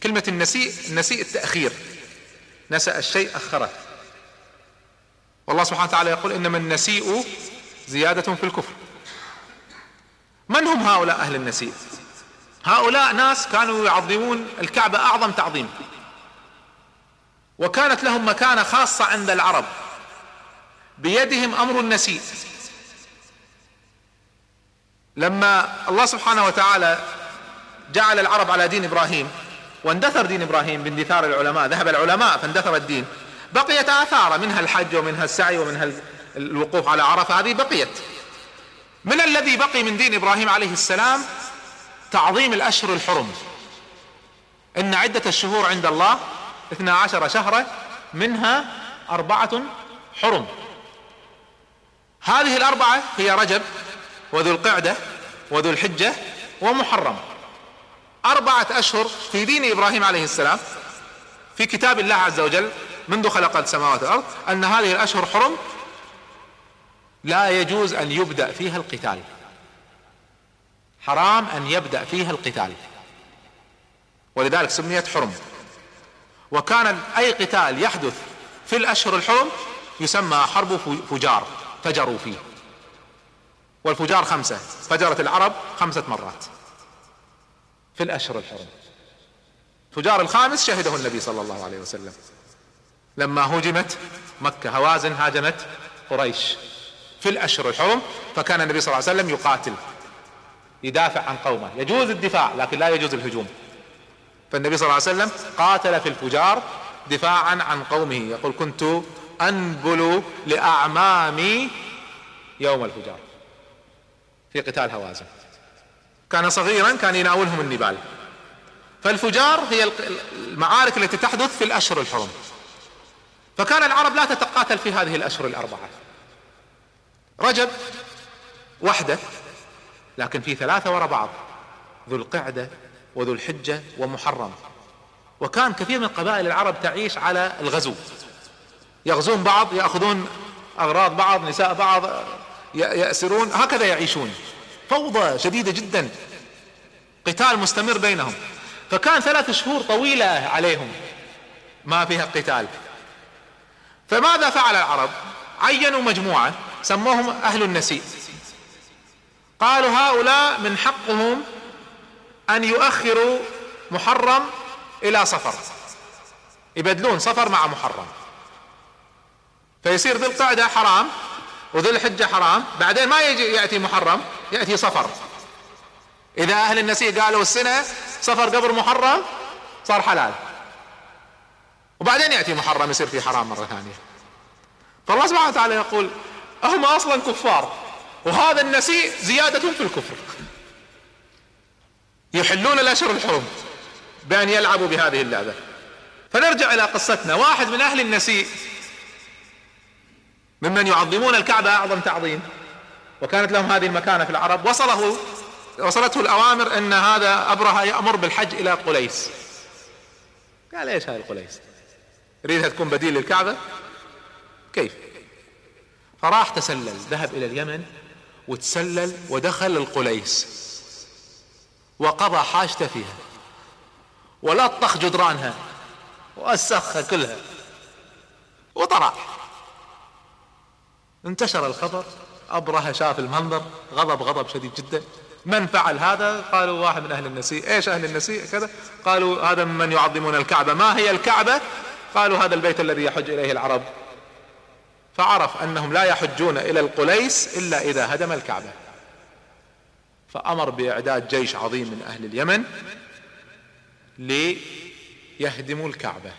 كلمة النسيء النسيء التأخير. نسأ الشيء أخره والله سبحانه وتعالى يقول إنما النسيء زيادة في الكفر. من هم هؤلاء أهل النسيء؟ هؤلاء ناس كانوا يعظمون الكعبة أعظم تعظيم. وكانت لهم مكانة خاصة عند العرب. بيدهم أمر النسيء. لما الله سبحانه وتعالى جعل العرب على دين إبراهيم واندثر دين إبراهيم باندثار العلماء ذهب العلماء فاندثر الدين. بقيت اثار منها الحج ومنها السعي ومنها الوقوف على عرفة هذه بقيت. من الذي بقي من دين إبراهيم عليه السلام؟ تعظيم الأشهر الحرم. إن عدة الشهور عند الله اثنا عشر شهرا منها أربعة حرم. هذه الأربعة هي رجب وذو القعدة وذو الحجة ومحرم. أربعة أشهر في دين إبراهيم عليه السلام في كتاب الله عز وجل منذ خلق السماوات والأرض أن هذه الأشهر حرم لا يجوز أن يبدأ فيها القتال. حرام أن يبدأ فيها القتال. ولذلك سميت حرم. وكان أي قتال يحدث في الأشهر الحرم يسمى حرب فجار فجروا فيه. والفجار خمسة فجرت العرب خمسة مرات. في الأشهر الحرم. فجار الخامس شهده النبي صلى الله عليه وسلم. لما هجمت مكة هوازن هاجمت قريش في الأشهر الحرم فكان النبي صلى الله عليه وسلم يقاتل يدافع عن قومه. يجوز الدفاع لكن لا يجوز الهجوم. فالنبي صلى الله عليه وسلم قاتل في الفجار دفاعا عن قومه يقول كنت أنبل لأعمامي يوم الفجار. في قتال هوازن. كان صغيرا كان يناولهم النبال. فالفجار هي المعارك التي تحدث في الأشهر الحرم. فكان العرب لا تتقاتل في هذه الأشهر الأربعة. رجب وحدة لكن في ثلاثة وراء بعض ذو القعدة وذو الحجة ومحرم. وكان كثير من قبائل العرب تعيش على الغزو. يغزون بعض يأخذون أغراض بعض نساء بعض يأسرون هكذا يعيشون. فوضى شديدة جدا. قتال مستمر بينهم. فكان ثلاث شهور طويلة عليهم ما فيها قتال فماذا فعل العرب؟ عينوا مجموعة سموهم أهل النسيء. قالوا هؤلاء من حقهم أن يؤخروا محرم إلى صفر. يبدلون صفر مع محرم. فيصير ذي القعدة حرام وذو الحجة حرام. بعدين ما يجي يأتي محرم يأتي صفر. إذا أهل النسيء قالوا السنة صفر قبل محرم صار حلال. وبعدين يأتي محرم يصير في حرام مرة ثانية. فالله سبحانه وتعالى يقول هم أصلا كفار. وهذا النسيء زيادة في الكفر. يحلون الأشهر الحرم بأن يلعبوا بهذه اللعبة. فنرجع إلى قصتنا. واحد من أهل النسيء ممن يعظمون الكعبة أعظم تعظيم. وكانت لهم هذه المكانة في العرب. وصله وصلته الأوامر أن هذا أبرهة يأمر بالحج إلى قليس. قال إيش هاي القليس؟ يريدها تكون بديل للكعبة؟ كيف؟ فراح تسلل ذهب إلى اليمن وتسلل ودخل القليس وقضى حاجته فيها. ولطخ جدرانها. وأسخها كلها. وطلع انتشر الخبر أبرهة شاف المنظر غضب غضب شديد جدا. من فعل هذا؟ قالوا واحد من أهل النسيء. إيش أهل النسيء؟ كذا. قالوا هذا ممن يعظمون الكعبة. ما هي الكعبة؟ قالوا هذا البيت الذي يحج إليه العرب. فعرف أنهم لا يحجون إلى القليس إلا إذا هدم الكعبة. فأمر بإعداد جيش عظيم من أهل اليمن ليهدموا الكعبة.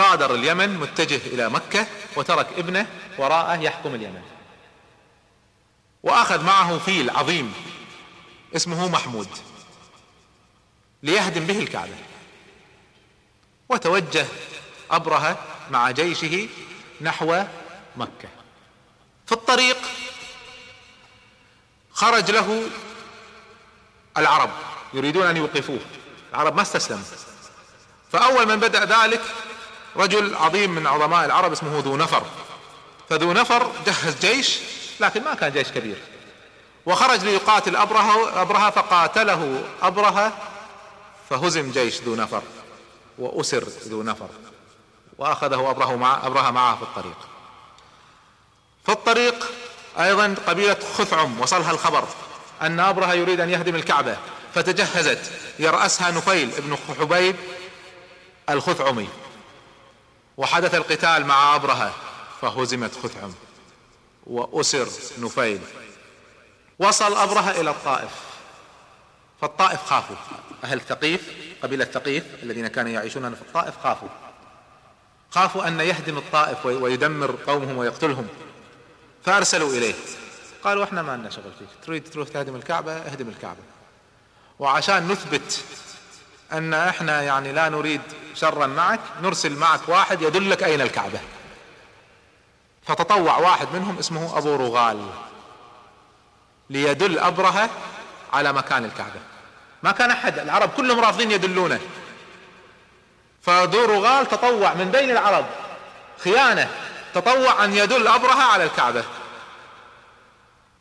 غادر اليمن متجه إلى مكة وترك ابنه وراءه يحكم اليمن. وأخذ معه فيل عظيم اسمه محمود ليهدم به الكعبة. وتوجه أبرهة مع جيشه نحو مكة. في الطريق خرج له العرب يريدون أن يوقفوه. العرب ما استسلموا. فأول من بدأ ذلك رجل عظيم من عظماء العرب اسمه ذو نفر. فذو نفر جهز جيش لكن ما كان جيش كبير. وخرج ليقاتل أبرهة, أبرهة فقاتله أبرهة فهزم جيش ذو نفر وأسر ذو نفر وأخذه أبرهة, مع أبرهة معه في الطريق. في الطريق أيضا قبيلة خثعم وصلها الخبر أن أبرهة يريد أن يهدم الكعبة فتجهزت يرأسها نفيل ابن حبيب الخثعمي. وحدث القتال مع أبرهة فهزمت خثعم وأسر نفيل. وصل أبرهة إلى الطائف. فالطائف خافوا. أهل ثقيف قبيلة ثقيف الذين كانوا يعيشون في الطائف خافوا. خافوا أن يهدم الطائف ويدمر قومهم ويقتلهم. فأرسلوا إليه. قالوا إحنا ما لنا شغل فيك تريد تروح تهدم الكعبة؟ اهدم الكعبة. وعشان نثبت أن إحنا يعني لا نريد شرا معك نرسل معك واحد يدلك أين الكعبة. فتطوع واحد منهم اسمه أبو رغال ليدل ابرهة على مكان الكعبة. ما كان أحد العرب كلهم رافضين يدلونه. فذو رغال تطوع من بين العرب خيانة تطوع أن يدل ابرهة على الكعبة.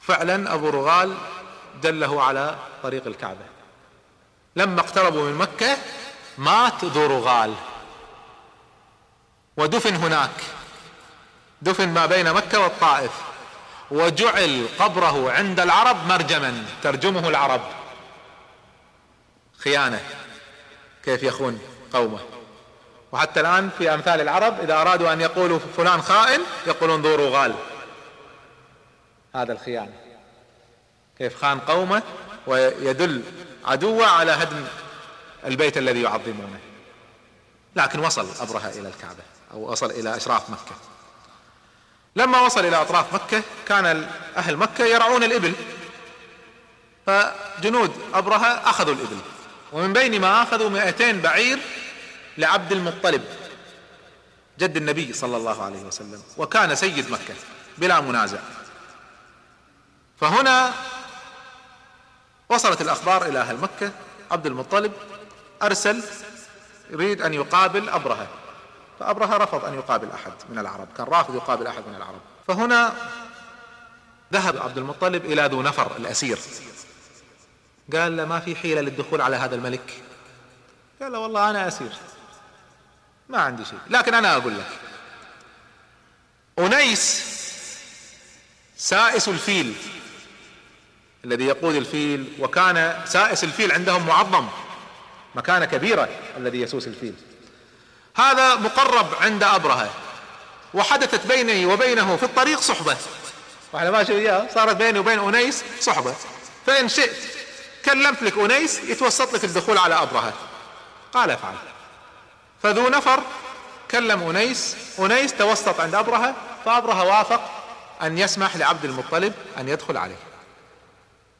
فعلا أبو رغال دله على طريق الكعبة. لما اقتربوا من مكة مات ذو رغال ودفن هناك. دفن ما بين مكة والطائف. وجعل قبره عند العرب مرجما. ترجمه العرب. خيانة. كيف يخون قومه؟ وحتى الآن في أمثال العرب إذا أرادوا أن يقولوا فلان خائن يقولون ذو رغال هذا الخيانة. كيف خان قومه ويدل عدوه على هدم البيت الذي يعظمونه. لكن وصل أبرهة إلى الكعبة أو وصل إلى أشراف مكة. لما وصل إلى أطراف مكة كان أهل مكة يرعون الإبل. فجنود أبرهة أخذوا الإبل. ومن بين ما أخذوا مئتين بعير لعبد المطلب جد النبي صلى الله عليه وسلم. وكان سيد مكة بلا منازع. فهنا وصلت الأخبار إلى أهل مكة. عبد المطلب أرسل يريد أن يقابل أبرهة. فأبرهة رفض أن يقابل أحد من العرب. كان رافض يقابل أحد من العرب. فهنا ذهب عبد المطلب إلى ذو نفر الأسير. قال له ما في حيلة للدخول على هذا الملك؟ قال له والله أنا أسير. ما عندي شيء. لكن أنا أقول لك. أنيس سائس الفيل. الذي يقود الفيل وكان سائس الفيل عندهم معظم مكانة كبيرة الذي يسوس الفيل. هذا مقرب عند أبرهة وحدثت بيني وبينه في الطريق صحبة. وإحنا ماشي وياه صارت بيني وبين أنيس صحبة. فإن شئت كلمت لك أنيس يتوسط لك الدخول على أبرهة. قال افعل. فذو نفر كلم أنيس أنيس توسط عند أبرهة فأبرهة وافق أن يسمح لعبد المطلب أن يدخل عليه.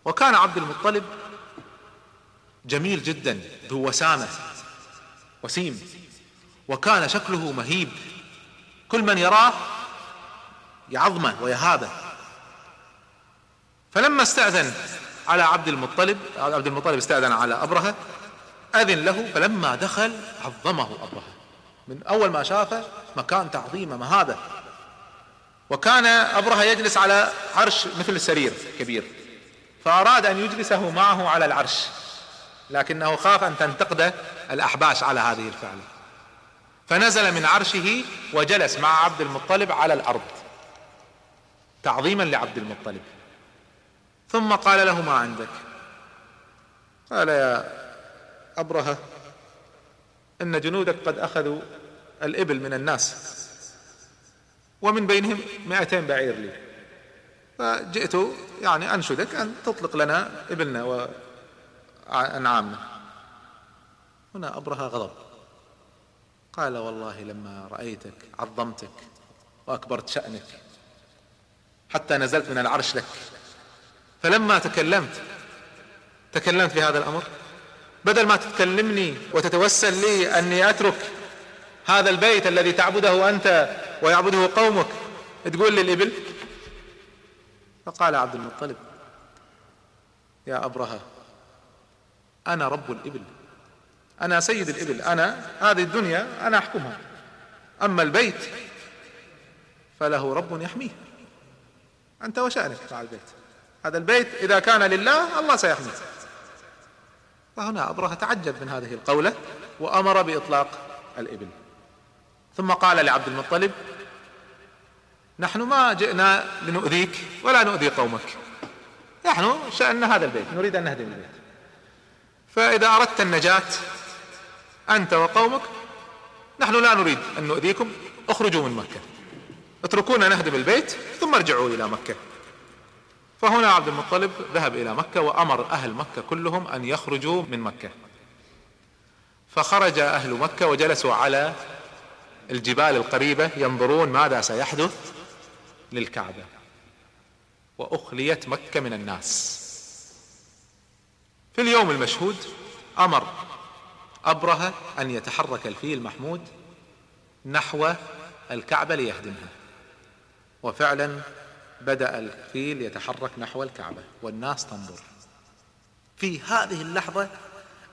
وكان عبد المطلب جميل جدا ذو وسامة وسيم وكان شكله مهيب. كل من يراه يعظمه ويهابه. فلما استأذن على عبد المطلب عبد المطلب استأذن على أبرهة أذن له فلما دخل عظمه أبرهة من أول ما شافه مكان تعظيمه مهابة. وكان أبرهة يجلس على عرش مثل السرير كبير. فأراد أن يجلسه معه على العرش. لكنه خاف أن تنتقد الأحباش على هذه الفعلة. فنزل من عرشه وجلس مع عبد المطلب على الأرض. تعظيما لعبد المطلب. ثم قال له ما عندك. قال يا أبرهة إن جنودك قد أخذوا الإبل من الناس ومن بينهم مائتين بعير لي. فجئت يعني أنشدك أن تطلق لنا إبلنا وأنعامنا هنا أبرهة غضب. قال والله لما رأيتك عظمتك وأكبرت شأنك حتى نزلت من العرش لك. فلما تكلمت تكلمت في هذا الأمر. بدل ما تتكلمني وتتوسل لي أني أترك هذا البيت الذي تعبده أنت ويعبده قومك تقول لي الإبل فقال عبد المطلب يا أبرهة أنا رب الإبل أنا سيد الإبل أنا هذه الدنيا أنا أحكمها أما البيت فله رب يحميه. أنت وشأنك مع البيت. هذا البيت إذا كان لله الله سيحميه. فهنا أبرهة تعجب من هذه القولة وأمر بإطلاق الإبل. ثم قال لعبد المطلب نحن ما جئنا لنؤذيك ولا نؤذي قومك. نحن شأننا هذا البيت نريد أن نهدم البيت. فإذا أردت النجاة أنت وقومك نحن لا نريد أن نؤذيكم اخرجوا من مكة. اتركونا نهدم البيت ثم ارجعوا إلى مكة. فهنا عبد المطلب ذهب إلى مكة وأمر أهل مكة كلهم أن يخرجوا من مكة. فخرج أهل مكة وجلسوا على الجبال القريبة ينظرون ماذا سيحدث. للكعبة. وأخليت مكة من الناس. في اليوم المشهود أمر أبرهة أن يتحرك الفيل محمود نحو الكعبة ليهدمها. وفعلا بدأ الفيل يتحرك نحو الكعبة والناس تنظر. في هذه اللحظة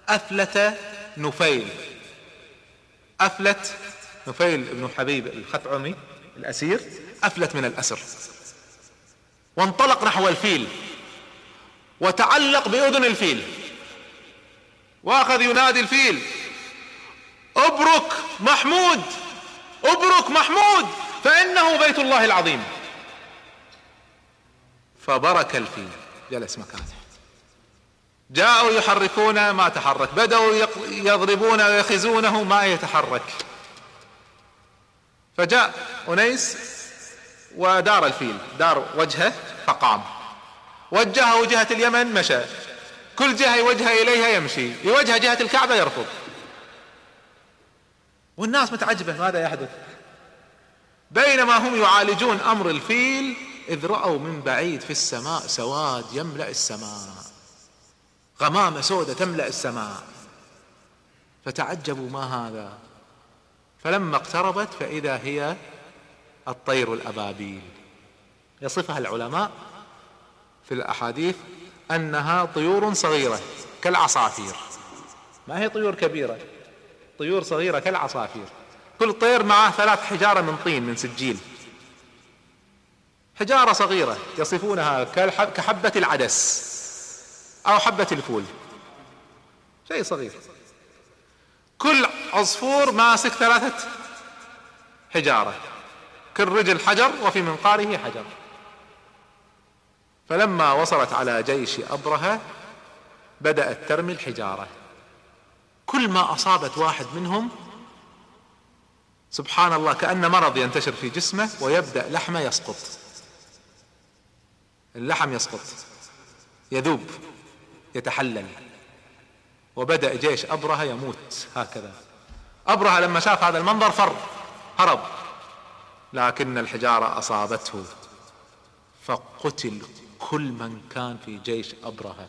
أفلت نفيل. أفلت نفيل بن حبيب الخثعمي الأسير. أفلت من الأسر. وانطلق نحو الفيل. وتعلق بأذن الفيل. وأخذ ينادي الفيل. ابرك محمود! ابرك محمود! فإنه بيت الله العظيم. فبرك الفيل. جلس مكانه. جاءوا يحركون ما تحرك. بدأوا يضربون ويخزونه ما يتحرك. فجاء أنيس ودار الفيل دار وجهه فقام. وجهه جهة اليمن مشى. كل جهة يوجه إليها يمشي. يوجه جهة الكعبة يرفض. والناس متعجبة ماذا يحدث؟ بينما هم يعالجون أمر الفيل إذ رأوا من بعيد في السماء سواد يملأ السماء. غمامة سودة تملأ السماء. فتعجبوا ما هذا. فلما اقتربت فإذا هي الطير الأبابيل. يصفها العلماء في الأحاديث أنها طيور صغيرة كالعصافير. ما هي طيور كبيرة؟ طيور صغيرة كالعصافير. كل طير معه ثلاث حجارة من طين من سجيل. حجارة صغيرة يصفونها كحبة العدس أو حبة الفول. شيء صغير. كل عصفور ماسك ثلاثة حجارة. كل رجل حجر وفي منقاره حجر. فلما وصلت على جيش أبرهة بدأت ترمي الحجارة. كل ما أصابت واحد منهم سبحان الله كأن مرض ينتشر في جسمه ويبدأ لحمه يسقط. اللحم يسقط يذوب يتحلل. وبدأ جيش أبرهة يموت هكذا. أبرهة لما شاف هذا المنظر فر هرب. لكن الحجارة أصابته فقتل كل من كان في جيش أبرهة.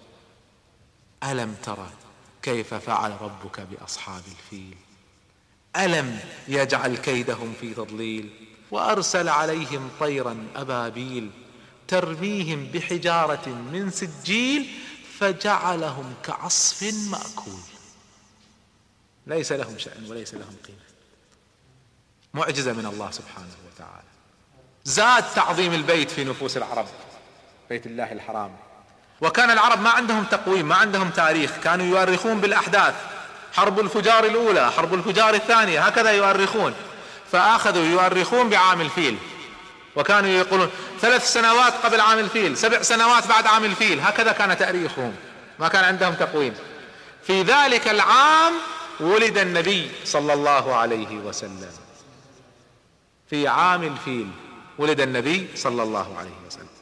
ألم ترى كيف فعل ربك بأصحاب الفيل؟ ألم يجعل كيدهم في تضليل؟ وأرسل عليهم طيرا أبابيل ترميهم بحجارة من سجيل فجعلهم كعصف مأكول. ليس لهم شأن وليس لهم قيمة. معجزة من الله سبحانه وتعالى. زاد تعظيم البيت في نفوس العرب بيت الله الحرام. وكان العرب ما عندهم تقويم ما عندهم تاريخ كانوا يؤرخون بالأحداث. حرب الفجار الأولى حرب الفجار الثانية هكذا يؤرخون. فأخذوا يؤرخون بعام الفيل. وكانوا يقولون ثلاث سنوات قبل عام الفيل سبع سنوات بعد عام الفيل هكذا كان تأريخهم. ما كان عندهم تقويم. في ذلك العام ولد النبي صلى الله عليه وسلم. في عام الفيل. ولد النبي صلى الله عليه وسلم.